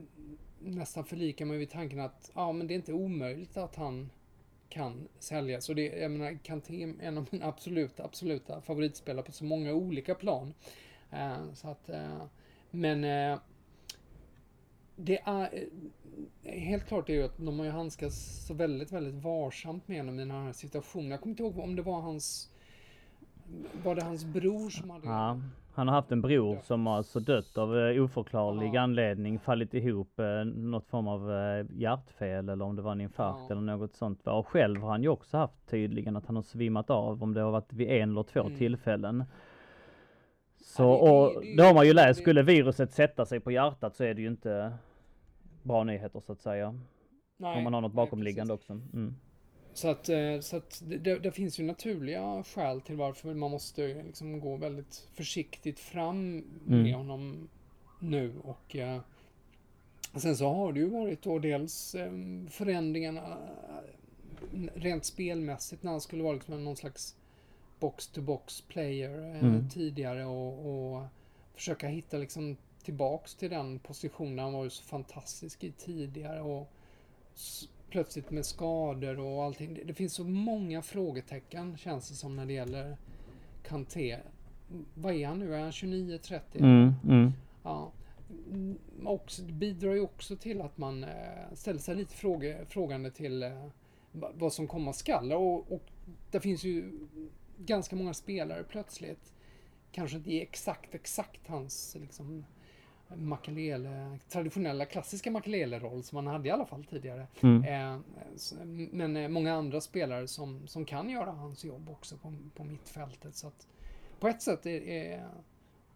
nästan förlika mig vid tanken att ja, men det är inte omöjligt att han kan säljas. Och det, jag menar, Kanté är en av mina absoluta, absoluta favoritspelare på så många olika plan. Eh, så att, eh, men eh, det är eh, helt klart är ju att de har ju handskats så väldigt, väldigt varsamt med honom i den här situationen. Jag kommer inte ihåg om det var hans var det hans bror som hade... Ja, han har haft en bror som har alltså dött av eh, oförklarlig ja. anledning, fallit ihop, eh, något form av eh, hjärtfel eller om det var en infarkt ja. eller något sånt. Och själv har han ju också haft tydligen att han har svimmat av om det har varit vid en eller två mm. tillfällen. Så, och det, har man ju läst, skulle viruset sätta sig på hjärtat så är det ju inte bra nyheter så att säga. Nej, om man har något bakomliggande nej, också. Mm. Så att, eh, så att det, det, finns ju naturliga skäl till varför man måste liksom gå väldigt försiktigt fram med mm. honom nu. Och eh, sen så har det ju varit då dels eh, förändringarna eh, rent spelmässigt när han skulle vara liksom någon slags box-to-box player eh, mm. tidigare och, och, försöka hitta liksom tillbaks till den positionen han var ju så fantastisk i tidigare. och plötsligt med skador och allting. Det, det finns så många frågetecken känns det som när det gäller Kanté. Vad är han nu? Är han 29, 30? Mm, mm. Ja. Och det bidrar ju också till att man eh, ställer sig lite fråge, frågande till eh, vad som komma skall. Och, och det finns ju ganska många spelare plötsligt. Kanske inte exakt, exakt hans liksom, Makelele, traditionella klassiska Makelele-roll som han hade i alla fall tidigare. Mm. Eh, men eh, många andra spelare som, som kan göra hans jobb också på, på mittfältet. Så att på ett sätt är,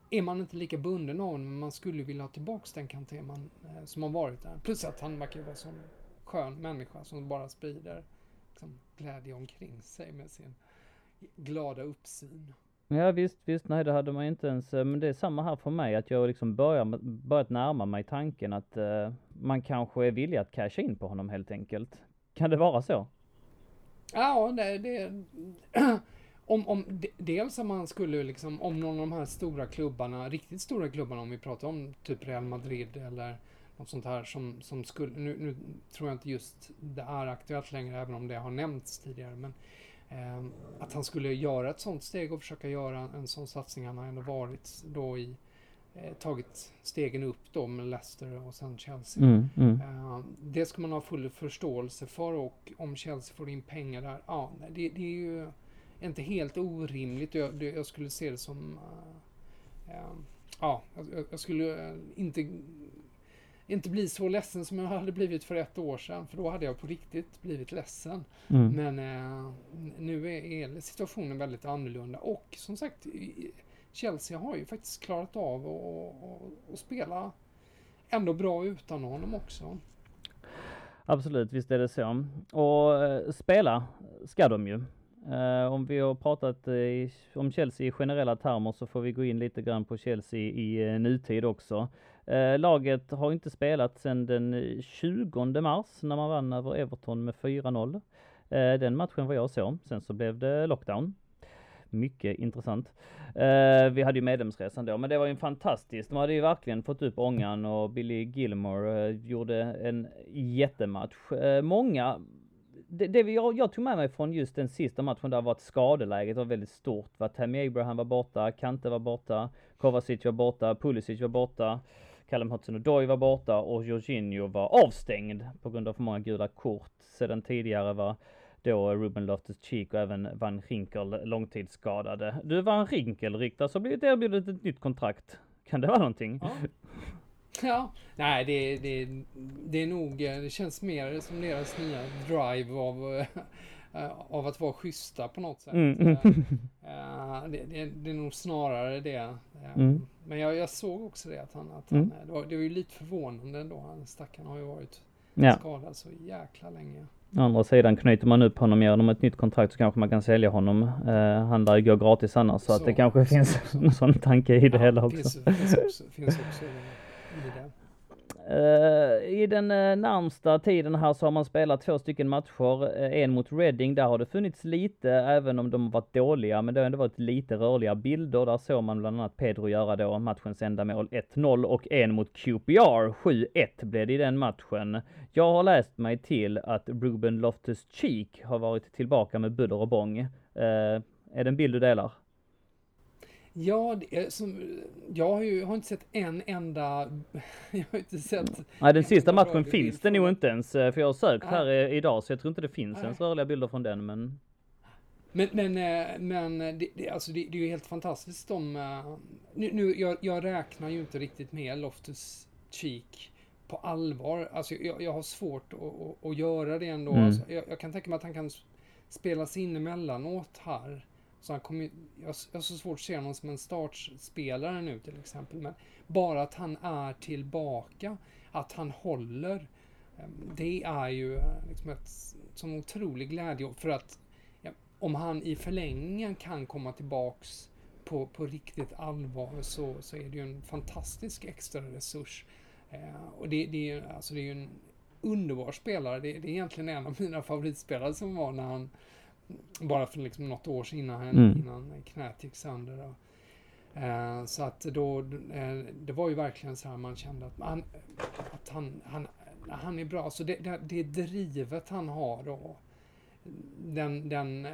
är, man inte lika bunden av honom, men man skulle vilja ha tillbaks den Kanté man, eh, som har varit där. Plus att han verkar vara en sån skön människa som bara sprider liksom, glädje omkring sig med sin glada uppsyn. Ja visst, visst, nej det hade man inte ens, eh, men det är samma här för mig att jag liksom börjar, börjat närma mig tanken att uh, man kanske är villig att casha in på honom helt enkelt. Kan det vara så? Ja, det, det *clears throat* om, om, dels om man skulle liksom, om någon av de här stora klubbarna, riktigt stora klubbarna, om vi pratar om typ Real Madrid eller något sånt här som, som skulle, nu, nu tror jag inte just det är aktuellt längre, även om det har nämnts tidigare, men att han skulle göra ett sånt steg och försöka göra en sån satsning. Han har ändå varit då i eh, tagit stegen upp då med Leicester och sen Chelsea. Mm, mm. Eh, det ska man ha full förståelse för och om Chelsea får in pengar där, ja, det, det är ju inte helt orimligt. Jag, jag skulle se det som ja, jag, jag skulle inte inte bli så ledsen som jag hade blivit för ett år sedan. För då hade jag på riktigt blivit ledsen. Mm. Men eh, nu är, är, situationen väldigt annorlunda. Och som sagt, Chelsea har ju faktiskt klarat av att spela ändå bra utan honom också. Absolut, visst är det så. Och eh, spela ska de ju. Uh, om vi har pratat uh, om Chelsea i generella termer så får vi gå in lite grann på Chelsea i uh, nutid också. Eh, laget har inte spelat sedan den eh, 20 mars när man vann över Everton med 4-0. Eh, den matchen var jag så. Sen så blev det lockdown. Mycket intressant. vi hade ju medlemsresan då, men det var ju fantastiskt. De hade ju verkligen fått upp ångan och Billy Gilmore gjorde en jättematch. många det, det jag, jag, tog med mig från just den sista matchen där var att skadeläget var väldigt stort. Va? Tammy Abraham var borta, Kante var borta, Kovacic var borta, Pulisic var borta, Callum Hudson-Odoi var borta och Jorginho var avstängd på grund av för många gula kort. Sedan tidigare var då Ruben Loftus-Cheek och även Van Rinkel långtidsskadade. Du, Van Rinkel ryktas ha blivit erbjudet ett nytt kontrakt. Kan det vara någonting? Ja. *laughs* Ja, nej det, det, det är nog, eh, det känns mer som deras nya drive av, eh, av att vara schyssta på något sätt. Mm, mm. Uh, det, det, det är nog snarare det. Mm. Men jag, jag såg också det att han, att Mm. han det, var, det var ju lite förvånande ändå. Han stackaren har ju varit Ja. skadad så jäkla länge. Å andra sidan knyter man upp honom genom ett nytt kontrakt så kanske man kan sälja honom. Uh, han ju gå gratis annars så, att Så, det kanske så, finns så. en sån tanke i det Ja, hela också. Finns, finns också, finns också i det. Eh, I den uh, närmsta tiden här så har man spelat två stycken matcher. Eh, en mot Reading, där har det funnits lite, även om de varit dåliga, men det har ändå varit lite rörliga bilder. Där såg man bland annat Pedro göra då matchens enda mål 1-0 och en mot QPR 7-1 blev det i den matchen. Jag har läst mig till att Ruben Loftus-Cheek har varit tillbaka med buller och bång. Är det en bild du delar? Ja, är som, jag har ju har inte sett en enda... *laughs* Jag har inte sett... Nej, den sista matchen finns det nog inte ens, eh, för jag har sökt Nej. här eh, idag, så jag tror inte det finns Nej. ens rörliga bilder från den, men Men, men, eh, men det, det, alltså det, det är ju helt fantastiskt om... Nu, nu, jag, jag räknar ju inte riktigt med Loftus Cheek på allvar. Alltså jag, jag har svårt att, att, göra det ändå. Mm. Alltså jag, jag kan tänka mig att han kan s- spela sig in emellanåt här. Så han kommer, jag, jag har så svårt att se honom som en startspelare nu till exempel. Men bara att han är tillbaka, att han håller. Ehm, det är ju eh, liksom ett sån otrolig glädje för att ja, om han i förlängningen kan komma tillbaks på, på riktigt allvar så, så är det ju en fantastisk extra resurs. Eh, och det, det, är, ju- alltså det är ju en underbar spelare. Det, det är egentligen en av mina favoritspelare som var när han bara för liksom något år sedan innan, Mm. innan knät gick sönder. Eh, så att då, eh, det var ju verkligen så här man kände att, man, att han, han, han är bra. Så det, det, det drivet han har och den, den eh,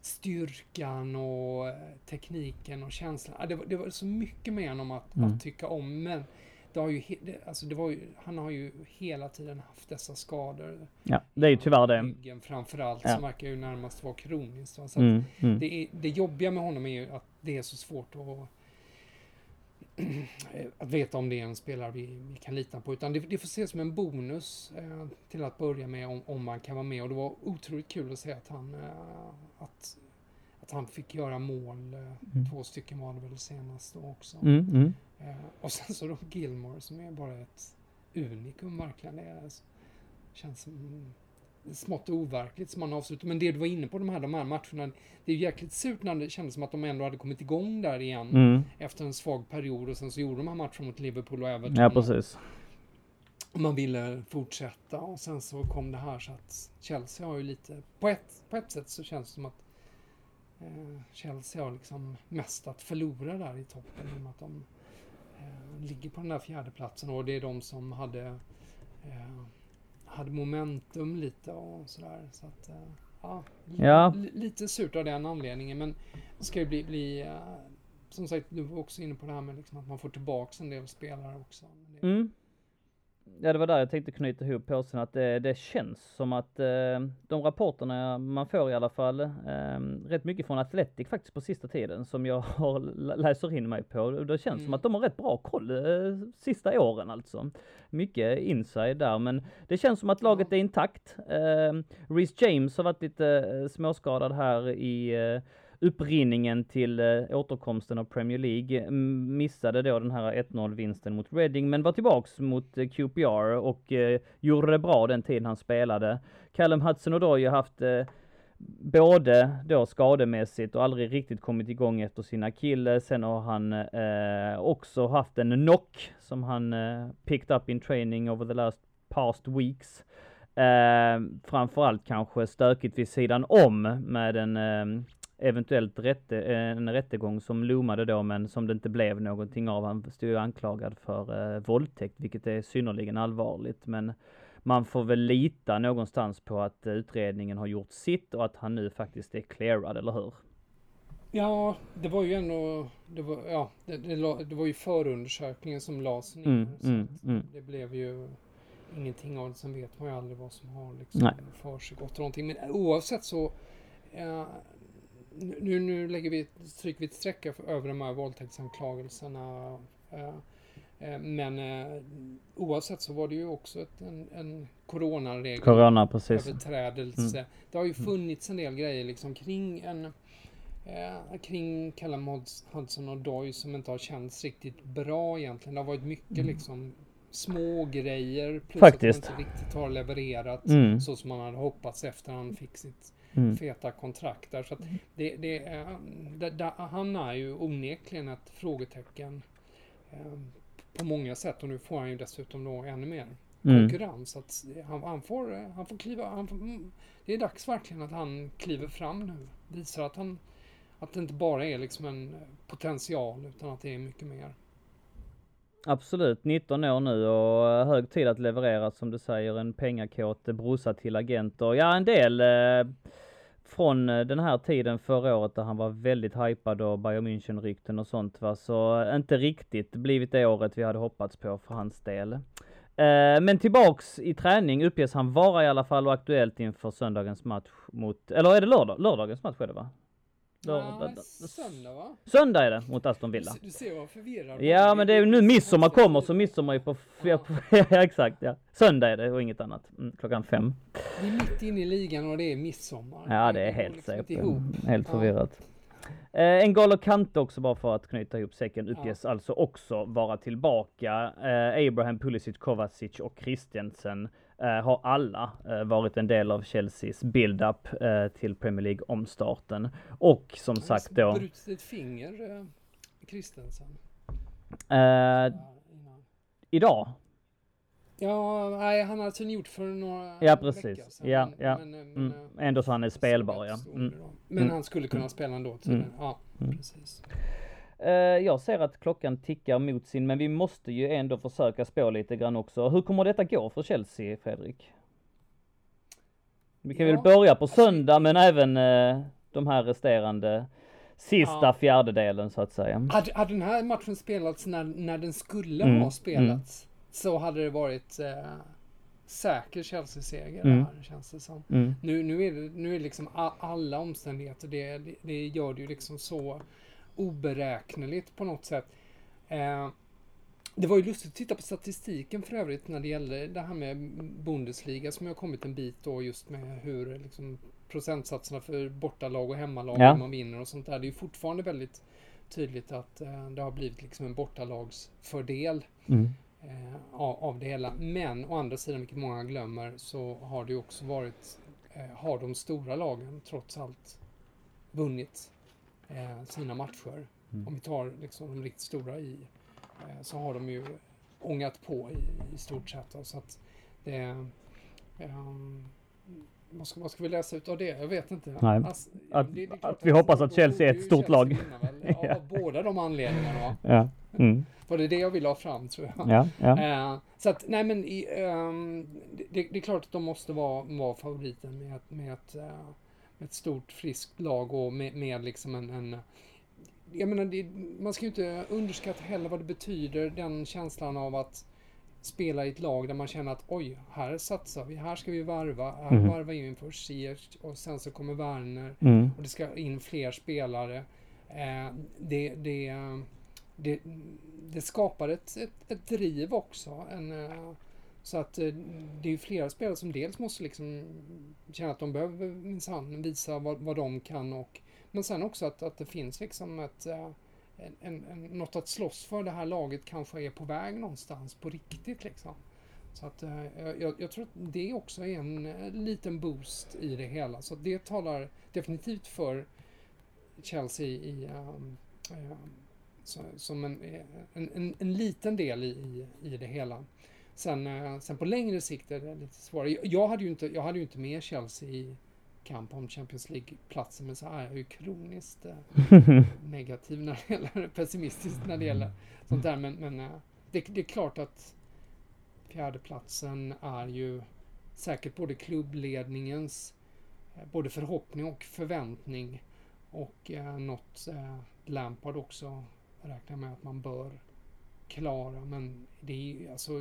styrkan och eh, tekniken och känslan. Det var, det var så mycket med honom att, Mm. att tycka om. Men det har ju, alltså det var ju, han har ju hela tiden haft dessa skador. ja, det är ju tyvärr det. Ryggen framförallt Ja. som verkar ju närmast vara kroniskt. Så Mm, mm. det, är, det jobbiga med honom är ju att det är så svårt att *clears throat* att veta om det är en spelare vi, vi kan lita på. Utan det, det får ses som en bonus eh, till att börja med om, om man kan vara med. Och det var otroligt kul att se att han, eh, att, att han fick göra mål. Eh, Mm. Två stycken var det väl senast då också. Mm, mm. Eh, och sen så då Gilmore som är bara ett unikum verkligen. Det är, känns som smått overkligt som man avslutar. Men det du var inne på, de här, de här matcherna. Det är jäkligt surt när det kändes som att de ändå hade kommit igång där igen. Mm. Efter en svag period och sen så gjorde de här matcherna mot Liverpool och Everton. Ja, precis. Och man ville fortsätta och sen så kom det här så att Chelsea har ju lite, på ett, på ett sätt så känns det som att eh, Chelsea har liksom mest att förlora där i toppen med att de ligger på den där fjärde platsen och det är de som hade eh, hade momentum lite och sådär. Så att, eh, ja, Ja. li- lite surt av den anledningen men det ska ju bli, bli eh, som sagt, du var också inne på det här med liksom att man får tillbaks en del spelare också. Mm. Ja, det var där jag tänkte knyta ihop påsen att det, det känns som att eh, de rapporterna man får i alla fall, eh, rätt mycket från Atletic faktiskt på sista tiden som jag *laughs* har lä- läser in mig på. Det känns som Mm. att de har rätt bra koll eh, sista åren alltså. Mycket inside där, men det känns som att laget är intakt. Eh, Reece James har varit lite eh, småskadad här i eh, upprinningen till eh, återkomsten av Premier League. Missade då den här 1-0 vinsten mot Reading, men var tillbaks mot eh, QPR och eh, gjorde det bra den tiden han spelade. Callum Hudson-Odoi har haft både då skademässigt och aldrig riktigt kommit igång efter sin akille. Sen har han eh, också haft en knock som han eh, picked up in training over the last past weeks. Eh, framförallt kanske stökigt vid sidan om med en eh, eventuellt rätte, en rättegång som loomade då men som det inte blev någonting av. Han stod ju anklagad för eh, våldtäkt vilket är synnerligen allvarligt men man får väl lita någonstans på att eh, utredningen har gjort sitt och att han nu faktiskt är clearad, eller hur? Ja, det var ju ändå, det var, ja, det, det, det var ju förundersökningen som lades ner. Mm, så mm, mm. Det blev ju ingenting av det. Sen vet man ju aldrig vad som har liksom försiggått någonting. Men oavsett så, eh, nu, nu lägger vi, stryker vi ett streck över de här våldtäktsanklagelserna. Eh, eh, men eh, oavsett så var det ju också ett, en, en coronaregel. Corona, precis. Överträdelse. Mm. Det har ju funnits en del grejer liksom kring en eh, kring Callum Hudson och Doy som inte har känts riktigt bra egentligen. Det har varit mycket mm. liksom små grejer plus Faktiskt. att man inte riktigt har levererat Mm. så som man hade hoppats efter han fick sitt Mm. feta kontrakt där. Så det, det, är- det, det, han är ju onekligen ett frågetecken eh, på många sätt och nu får han ju dessutom då ännu mer Mm. konkurrens. Så att han, han, får, eh, han får kliva, han får, mm, det är dags verkligen att han kliver fram nu. Visar att han att det inte bara är liksom en potential utan att det är mycket mer. Absolut, 19 år nu och eh, hög tid att leverera som du säger, en pengakåt eh, brorsa till agenter. Ja, en del eh, från eh, den här tiden förra året där han var väldigt hypad och Bayern München-rykten och sånt va, så inte riktigt blivit det året vi hade hoppats på för hans del. Eh, men tillbaks i träning uppges han vara i alla fall och aktuellt inför söndagens match mot, eller är det lördag? Lördagens match är det va? Ja, söndag va? Söndag är det mot Aston Villa. Du, du ser vad förvirrad Ja men det är ju nu midsommar kommer så midsommar är på, ja. på *laughs* ja, exakt ja. Söndag är det och inget annat. Mm, klockan fem. Vi är mitt inne i ligan och det är midsommar. Ja det är helt liksom säkert. Helt Ja. förvirrat. Eh, en Golo Kante också bara för att knyta ihop säcken uppges alltså också vara tillbaka. Eh, Abraham Pulisic, Kovacic och Christensen eh, har alla eh, varit en del av Chelseas build-up eh, till Premier League omstarten. Och som Han sagt då brutit ett finger, eh, Christensen. eh, Ja, idag Ja, nej, han har alltså gjort för några Ja, precis. sedan, Ja, men- ja. Men, men, Mm, eh, ändå så han är spelbar ja. Mm. Men Mm. han skulle kunna spela ändå tydligen. Ja, Mm. precis. Eh, jag ser att klockan tickar mot sin, men vi måste ju ändå försöka spå lite grann också. Hur kommer detta gå för Chelsea, Fredrik? Vi kan Ja, väl börja på söndag, men även eh, de här resterande sista Ja. fjärdedelen så att säga. Hade, hade den här matchen spelats när, när den skulle Mm, ha spelats så hade det varit eh, säker Chelsea-seger Mm. här, känns det som. Mm. Nu, nu är det, nu är det liksom alla omständigheter, det, det, det gör det ju liksom så oberäkneligt på något sätt. Eh, det var ju lustigt att titta på statistiken för övrigt när det gäller det här med Bundesliga som har kommit en bit då just med hur liksom procentsatserna för bortalag och hemmalag Ja. man vinner och sånt där. Det är ju fortfarande väldigt tydligt att eh, det har blivit liksom en bortalagsfördel Mm. eh, av, av det hela. Men å andra sidan, vilket många glömmer, så har det ju också varit, eh, har de stora lagen trots allt vunnit eh, sina matcher. Mm. Om vi tar liksom de riktigt stora i, eh, så har de ju ångat på i, i stort sett. då. Så att det, ehm, vad, ska, vad ska vi läsa ut av det? Jag vet inte. Nej. Alltså, Att- det- det klart att vi hoppas att Chelsea är ett stort lag. Chelsea vinna väl, *laughs* Ja. Av båda de anledningarna. Ja. Mm. *laughs* Var det det jag ville ha fram tror jag. Ja. Ja. Eh, så att, nej men i, ehm, det, det är klart att de måste vara, vara favoriten med, med, ett, med ett stort friskt lag och med, med liksom en, en jag menar, det, man ska ju inte underskatta heller vad det betyder, den känslan av att spela i ett lag där man känner att oj, här satsar vi, här ska vi varva, här varvar vi in först Ziyech och sen så kommer Werner Mm. och det ska in fler spelare. Eh, det, det, det, det skapar ett, ett, ett driv också. En, eh, så att eh, det är ju flera spelare som dels måste liksom känna att de behöver minsann visa vad, vad de kan och men sen också att, att det finns liksom ett eh, en, en, något att slåss för. Det här laget kanske är på väg någonstans på riktigt liksom. Så att eh, jag, jag tror att det också är en liten boost i det hela. Så det talar definitivt för Chelsea i, um, um, så, som en, en, en, en liten del i, i, i det hela. Sen, eh, sen på längre sikt är det lite svårare. Jag, hade ju inte, jag hade ju inte med Chelsea i kamp om Champions League-platsen, men så är jag ju kroniskt eh, *laughs* negativ när det gäller, pessimistisk när det gäller sånt där. Men, men eh, det, det är klart att fjärdeplatsen är ju säkert både klubbledningens både förhoppning och förväntning och eh, något eh, Lampard också räknar med att man bör klara, men det är alltså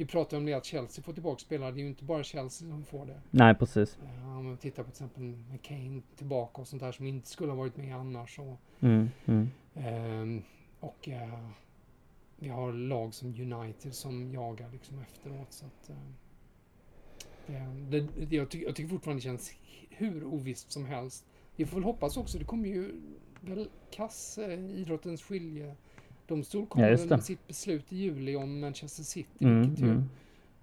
vi pratar om det att Chelsea får tillbaka spelare. Det är ju inte bara Chelsea som får det. Nej, precis. Uh, om man tittar på till exempel med Kane tillbaka och sånt där som inte skulle ha varit med annars. Och, mm, mm. Uh, och uh, vi har lag som United som jagar liksom efteråt. Så att, det, det, jag, tycker, jag tycker fortfarande det känns hur ovisst som helst. Vi får väl hoppas också, det kommer ju väl kass idrottens skilje domstol kommer ja, med sitt beslut i juli om Manchester City, mm, vilket ju mm.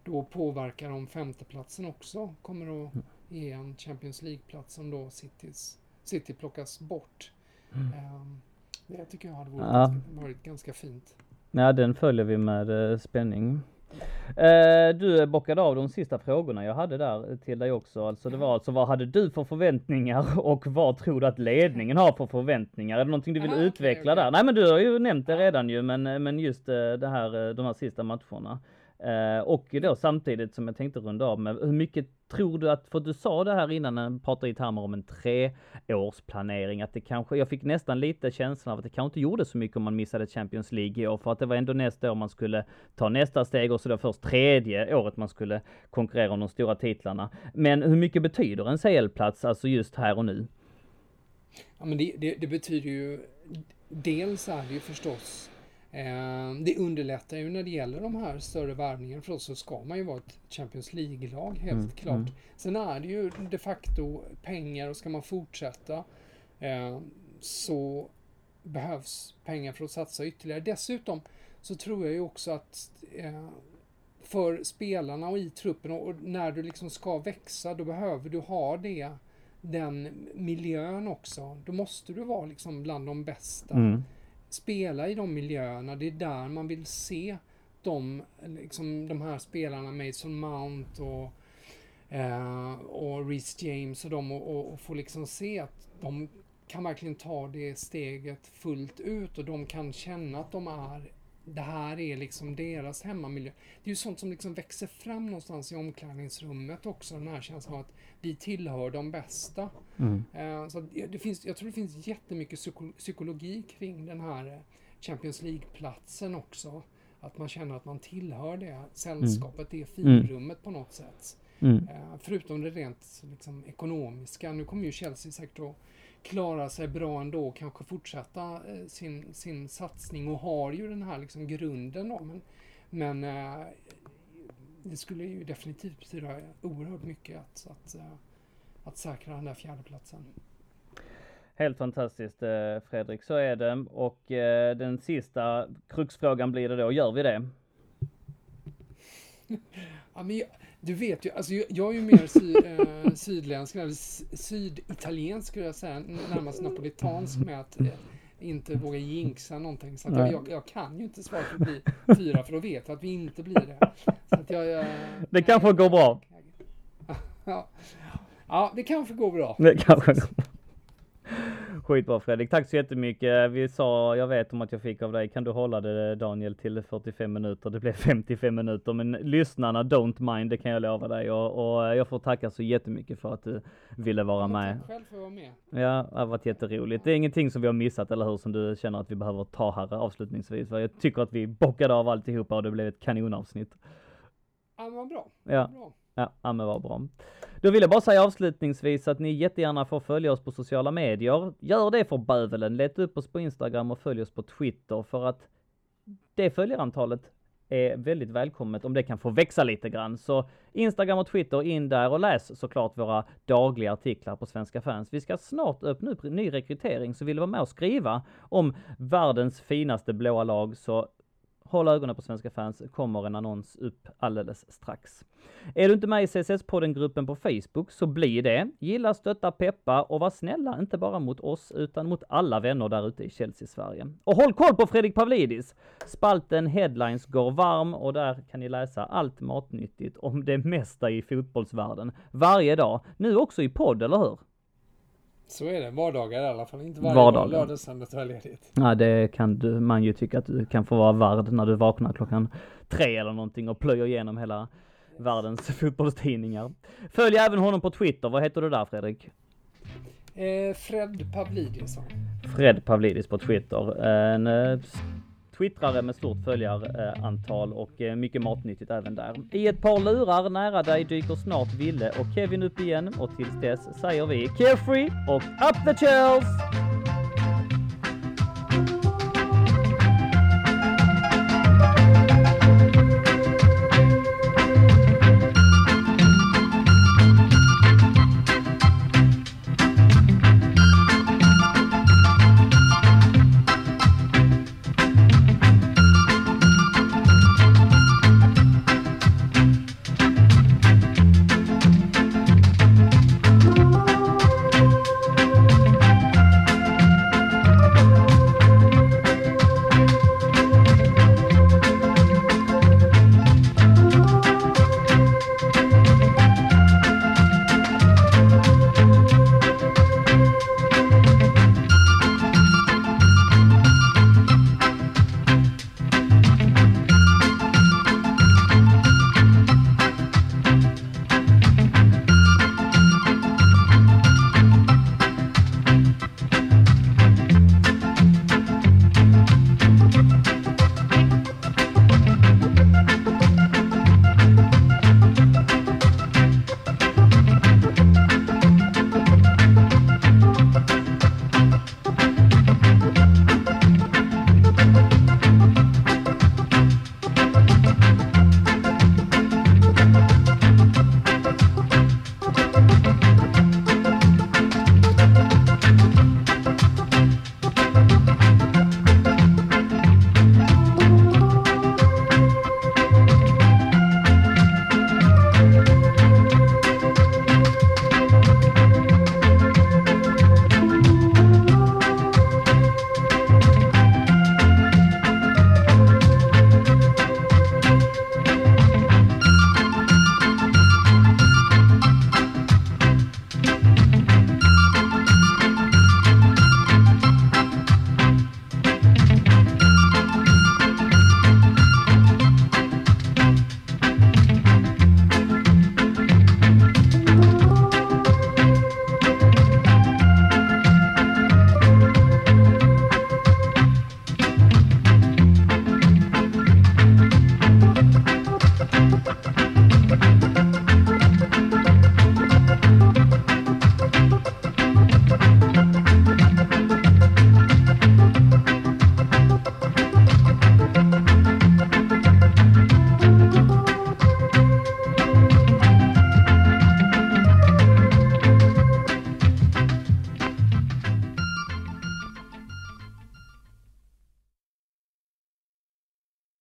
då påverkar om femteplatsen också kommer att ge en Champions League-plats om då Citys, City plockas bort. Mm. Um, det tycker jag hade varit, ja. ganska, varit ganska fint. Ja, den följer vi med uh, spänning. Eh, du bockade av de sista frågorna jag hade där till dig också. Alltså det var alltså vad hade du för förväntningar *laughs* och vad tror du att ledningen har för förväntningar? Är det någonting du vill Aha, utveckla okay, okay. där? Nej men du har ju nämnt det redan ju men, men just eh, det här, de här sista matcherna. Eh, och då samtidigt som jag tänkte runda av med, hur mycket tror du att, för du sa det här innan, när pratade i termer om en treårsplanering, att det kanske, jag fick nästan lite känslan av att det kanske inte gjorde så mycket om man missade Champions League i år, för att det var ändå nästa år man skulle ta nästa steg och så då först tredje året man skulle konkurrera om de stora titlarna. Men hur mycket betyder en CL-plats, alltså just här och nu? Ja men det, det, det betyder ju, dels är det ju förstås det underlättar ju när det gäller de här större värvningarna. För oss så ska man ju vara ett Champions League-lag helt mm, klart. Mm. Sen är det ju de facto pengar och ska man fortsätta eh, så behövs pengar för att satsa ytterligare. Dessutom så tror jag ju också att eh, för spelarna och i truppen och när du liksom ska växa då behöver du ha det den miljön också. Då måste du vara liksom bland de bästa. Mm spela i de miljöerna. Det är där man vill se de, liksom, de här spelarna, Mason Mount och, eh, och Reece James och dem och, och, och få liksom se att de kan verkligen ta det steget fullt ut och de kan känna att de är det här är liksom deras hemmamiljö. Det är ju sånt som liksom växer fram någonstans i omklädningsrummet också, den här känslan av att vi tillhör de bästa. Mm. Uh, så det finns, jag tror det finns jättemycket psyko psykologi kring den här Champions League-platsen också. Att man känner att man tillhör det sällskapet, mm. det finrummet på något sätt. Mm. Uh, förutom det rent liksom, ekonomiska. Nu kommer ju Chelsea säkert att klara sig bra ändå, kanske fortsätta eh, sin, sin satsning och har ju den här liksom grunden då. Men, men eh, det skulle ju definitivt betyda oerhört mycket att, att, eh, att säkra den där fjärdeplatsen. Helt fantastiskt Fredrik, så är det. Och den sista kruxfrågan blir det då, gör vi det? *laughs* ja, men jag, du vet ju, alltså jag, jag är ju mer sy, *laughs* eh, sydländsk, eller syditaliensk skulle jag säga, närmast napolitansk med att eh, inte våga jinxa någonting. Så jag, jag, kan ju inte svara på att bli fyra, för då vet jag att vi inte blir det. Så jag, jag det kanske går bra. *laughs* Ja. ja, det kanske går bra. Det kanske går bra. Skitbra Fredrik, tack så jättemycket. Vi sa, jag vet om att jag fick av dig, kan du hålla det Daniel till 45 minuter? Det blev 55 minuter, men lyssnarna don't mind, det kan jag lova dig. Och, och jag får tacka så jättemycket för att du ville vara med. Tack själv för att vara med. Ja, det har varit jätteroligt. Det är ingenting som vi har missat, eller hur? Som du känner att vi behöver ta här avslutningsvis. Jag tycker att vi bockade av alltihopa och det blev ett kanonavsnitt. Ja, men vad bra. Ja. Bra. Ja, ja men vad bra. Då vill jag bara säga avslutningsvis att ni jättegärna får följa oss på sociala medier. Gör det för bövelen. Leta upp oss på Instagram och följ oss på Twitter för att det följarantalet är väldigt välkommet om det kan få växa lite grann. Så Instagram och Twitter in där och läs såklart våra dagliga artiklar på Svenska fans. Vi ska snart öppna upp ny rekrytering så vill du vara med och skriva om världens finaste blåa lag så Håll ögonen på Svenska fans, kommer en annons upp alldeles strax. Är du inte med i CSS-podden-gruppen på Facebook så bli det. Gilla, stötta, peppa och var snälla, inte bara mot oss utan mot alla vänner där ute i Chelsea-Sverige. Och håll koll på Fredrik Pavlidis! Spalten Headlines går varm och där kan ni läsa allt matnyttigt om det mesta i fotbollsvärlden varje dag. Nu också i podd, eller hur? Så är det, vardagar i alla fall, inte varje vardagar. dag, lördag, söndag, tar ledigt. Ja, det kan du, man ju tycka att du kan få vara värd när du vaknar klockan tre eller någonting och plöjer igenom hela världens *laughs* fotbollstidningar. Följ även honom på Twitter, vad heter du där Fredrik? Eh, Fred Pavlidis. Fred Pavlidis på Twitter. En eh, twittrare med stort följarantal och eh, mycket matnyttigt även där. I ett par lurar nära dig dyker snart Ville och Kevin upp igen och tills dess säger vi carefree och up the chills!